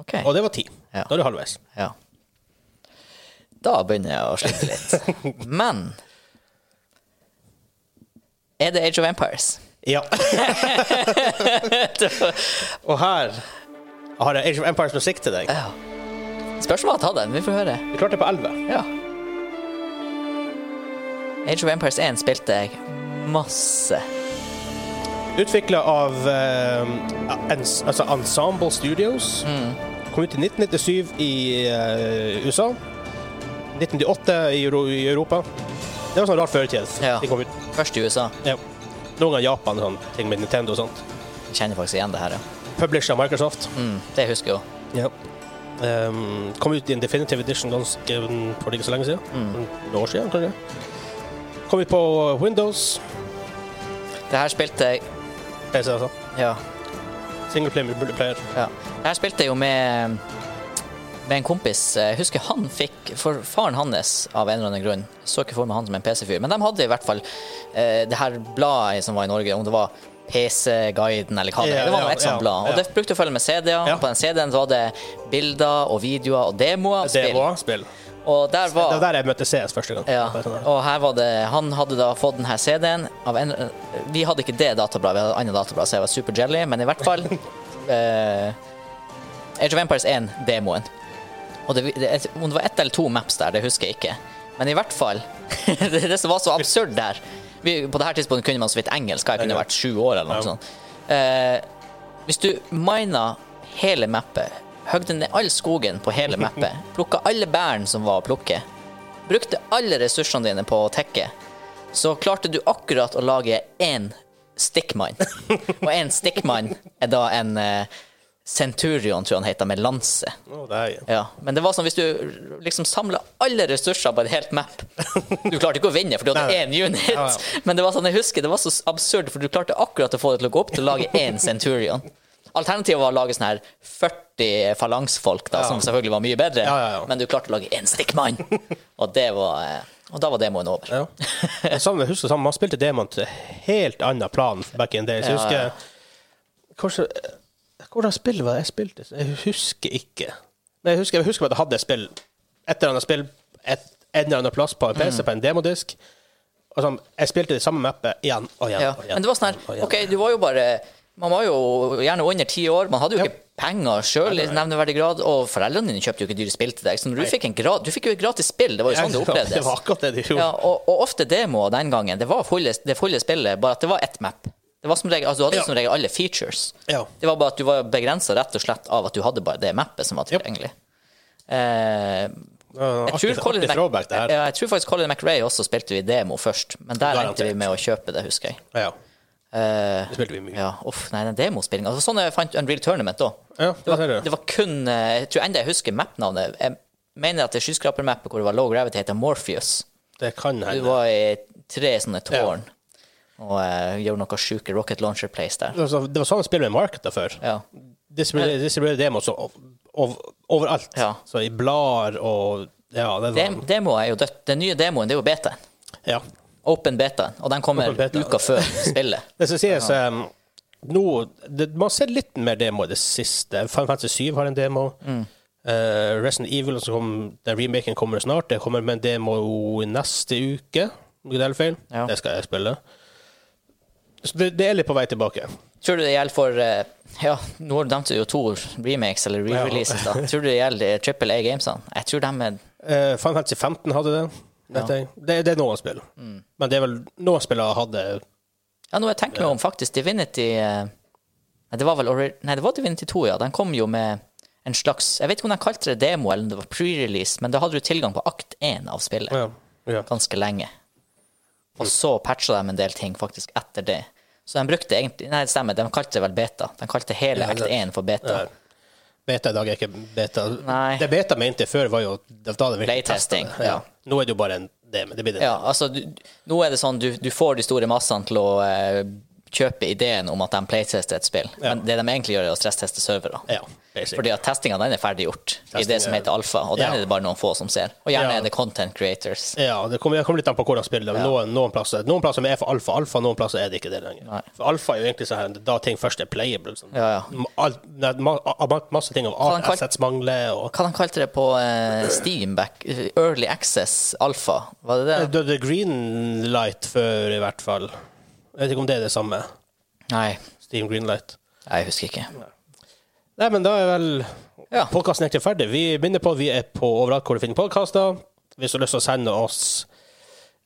OK. Og det var ti. Ja. Da er du halvveis. Ja. Da begynner jeg å slite litt. Men Er det Age of Empires? Ja. Og her har jeg Age of Empires musikk til deg. Ja. Spørs om jeg har tatt den. Vi får høre. Vi klarte det på elleve. Ja. Age of Empires 1 spilte jeg masse. Utvikla av uh, ens, altså Ensemble Studios. Kom ut i 1997 i uh, USA. 1998 i, Euro i Europa. Det var sånn rart føretid. Ja. De kom ut. Først i USA. Ja. Noen ganger Japan, sånn ting med Nintendo og sånt. Jeg kjenner faktisk igjen det her, ja. Published av Microsoft. Mm, det husker jeg jo. Ja. Um, kom ut i en definitive edition ganske for ikke så lenge siden. En år siden, kanskje. Kom ut på Windows. Det her spilte jeg PC, altså. Ja. Singleplayer, player. ja. Det her spilte jeg jo med med en kompis. Jeg husker han fikk For faren hans, av en eller annen grunn, så ikke for meg han som en PC-fyr, men de hadde i hvert fall eh, det her bladet som var i Norge, om det var PC-guiden eller hva det Ja, er. Det var ja, et sånt blad. Og det brukte å følge med CD-er. På den CD-en var det bilder og videoer og demoer. Spill. var spill. Og der Det var var der jeg møtte CS første gang. Ja, sånn og her var det Han hadde da fått denne CD-en av en Vi hadde ikke det databladet, vi hadde et annet datablad, så jeg var super jelly, men i hvert fall eh, Age of Empires 1-demoen. Og det, det, om det var ett eller to maps der, det husker jeg ikke. Men i hvert fall Det, det som var så absurd der vi, På det her tidspunktet kunne man så vidt engelsk, jeg kunne vært sju år eller noe Ja. sånt. Eh, hvis du mina hele mappet, høgde ned all skogen på hele mappet, plukka alle bærene som var å plukke, brukte alle ressursene dine på å tekke, så klarte du akkurat å lage én stickmine. Og en stickmine er da en uh, Centurion, tror jeg han heter, med lanse. Oh, det er jeg. Ja, men det var sånn hvis du liksom samla alle ressurser på et helt map Du klarte ikke å vinne, for du hadde én unit. Ja, ja. Men det var sånn, jeg husker, det var så absurd, for du klarte akkurat å få det til å gå opp til å lage én Centurion. Alternativet var å lage sånn her 40 falangsfolk, da, Ja. som selvfølgelig var mye bedre, Ja, men du klarte å lage én stikkmann. Og det var eh, Og da var demoen over. Ja. Jeg husker samme, Man spilte demoen til helt annen plan back in days. Jeg husker. Kanskje Hvordan spill var det jeg spilte? Jeg husker ikke. Men jeg husker, jeg husker at jeg hadde spill Et eller annet spill et, en eller annen plass på en Mm. PC, på en demodisk. Og sånn, jeg spilte det samme mappet igjen og igjen. Ja. og igjen. Men det var sånn her. OK, du var jo bare Man var jo gjerne under ti år. Man hadde jo ikke penger sjøl i nevneverdig grad, og foreldrene dine kjøpte jo ikke dyre spill til deg. Så du fikk du fikk jo et gratis spill. Det var jo sånn det opplevdes. Det var akkurat det de gjorde. Ja, og, og ofte demoer den gangen, det var fulle, det fulle spillet, bare at det var ett map. Det var som regel, altså Du hadde Ja. som regel alle features. Ja. Det var bare at du var begrensa rett og slett av at du hadde bare det mappet som var tilgjengelig. Eh, jeg, tror Colin Mac- jeg tror faktisk Colin McRae også spilte vi demo først, men der endte vi med å kjøpe det, husker jeg. Ja. Eh, Det spilte vi mye. ja, uff, nei, den demospillinga. Altså, sånn jeg fant Unreal Tournament da. Ja, Det var, ser du. det var kun eh, Jeg tror enda jeg husker map-navnet. Jeg mener at det skyskrapermappet hvor det var low gravity, heter Morpheus. Det kan hende. Du var i tre sånne tårn. Og uh, gjør noe sjuke rocket launcher plays der. Det var så- det var sånn spill med markedet før. Ja. Distribuerte demos ov, ov- overalt. Ja. Så i blader og Ja, det Dem Demo er jo dødt. Den nye demoen det er jo betaen. ja. Open beta. Og den kommer uka før spillet. Det som sies um, nå det, Man ser litt mer demo i det siste. Final Fantasy 7 har en demo. Mm. Uh, Resident Evil, som kom, den remaken kommer snart. Det kommer med en demo neste uke, om ikke det feil. Ja. Det skal jeg spille. Så det, det er litt på vei tilbake. Tror du det gjelder for uh, Ja, nå nevnte du jo to remakes eller re-releases. da. Tror du det gjelder Triple A Gamesene? Jeg tror de er Uh, Final Fantasy 15 hadde det. Vet jeg. Det, det er noen spill. Mm. Men det er vel noen spillere hadde Ja, nå jeg tenker meg om, faktisk. Divinity eh, Nei, det var vel Nei, det var Divinity 2, ja. Den kom jo med en slags Jeg vet ikke om de kalte det demo eller om det var pre-release, men da hadde du tilgang på akt 1 av spillet Ja. ja. ganske lenge. Og så patcha de en del ting faktisk etter det. Så de brukte egentlig Nei, det stemmer, de kalte det vel beta. De kalte hele Ja, akt det- 1 for beta. Ja. Beta i dag er ikke beta. Nei. Det beta mente før, var jo da det virkelig testet det. Ja. Nå er det jo bare en det, men det blir det. Ja, altså, du, nå er det sånn du, du får de store massene til å eh, kjøpe ideen om at de playtester et spill, Ja. men det de egentlig gjør, er å stressteste servere. Ja, basically. Fordi at testinga den er ferdiggjort i det som er- heter alfa, og den Ja. er det bare noen få som ser. Og gjerne Ja. er det content creators. Ja, det kommer, det kommer litt an på hvordan spillet er. Noen, noen, plasser, noen plasser er for alfa, alfa, noen plasser er det ikke det lenger. Nei. For alfa er jo egentlig sånn da ting først er playable. Sånn. Ja, ja. Alt, ma, ma, masse ting av assets mangler, og Hva de kalte det på eh, Steamback? Early Access Alfa, var det det? The, the Green Light før, i hvert fall. Jeg vet ikke om det er det samme. Nei, Steam Greenlight. jeg husker ikke. Nei, men da er vel Ja. podkasten egentlig ferdig. Vi minner på at vi er på overalt hvor du finner podkaster. Hvis du har lyst til å sende oss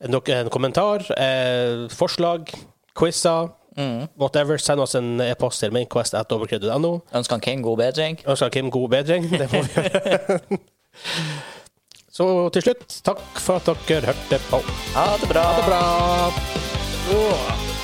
en, en kommentar, eh, forslag, quizer, Mm. whatever, send oss en e-post til mainquest.overkredit.no. Ønsker han Kim god bedring? Ønsker han Kim god bedring. Det må vi gjøre. Så til slutt, takk for at dere hørte på. Ha det bra. Ha det bra. Åh.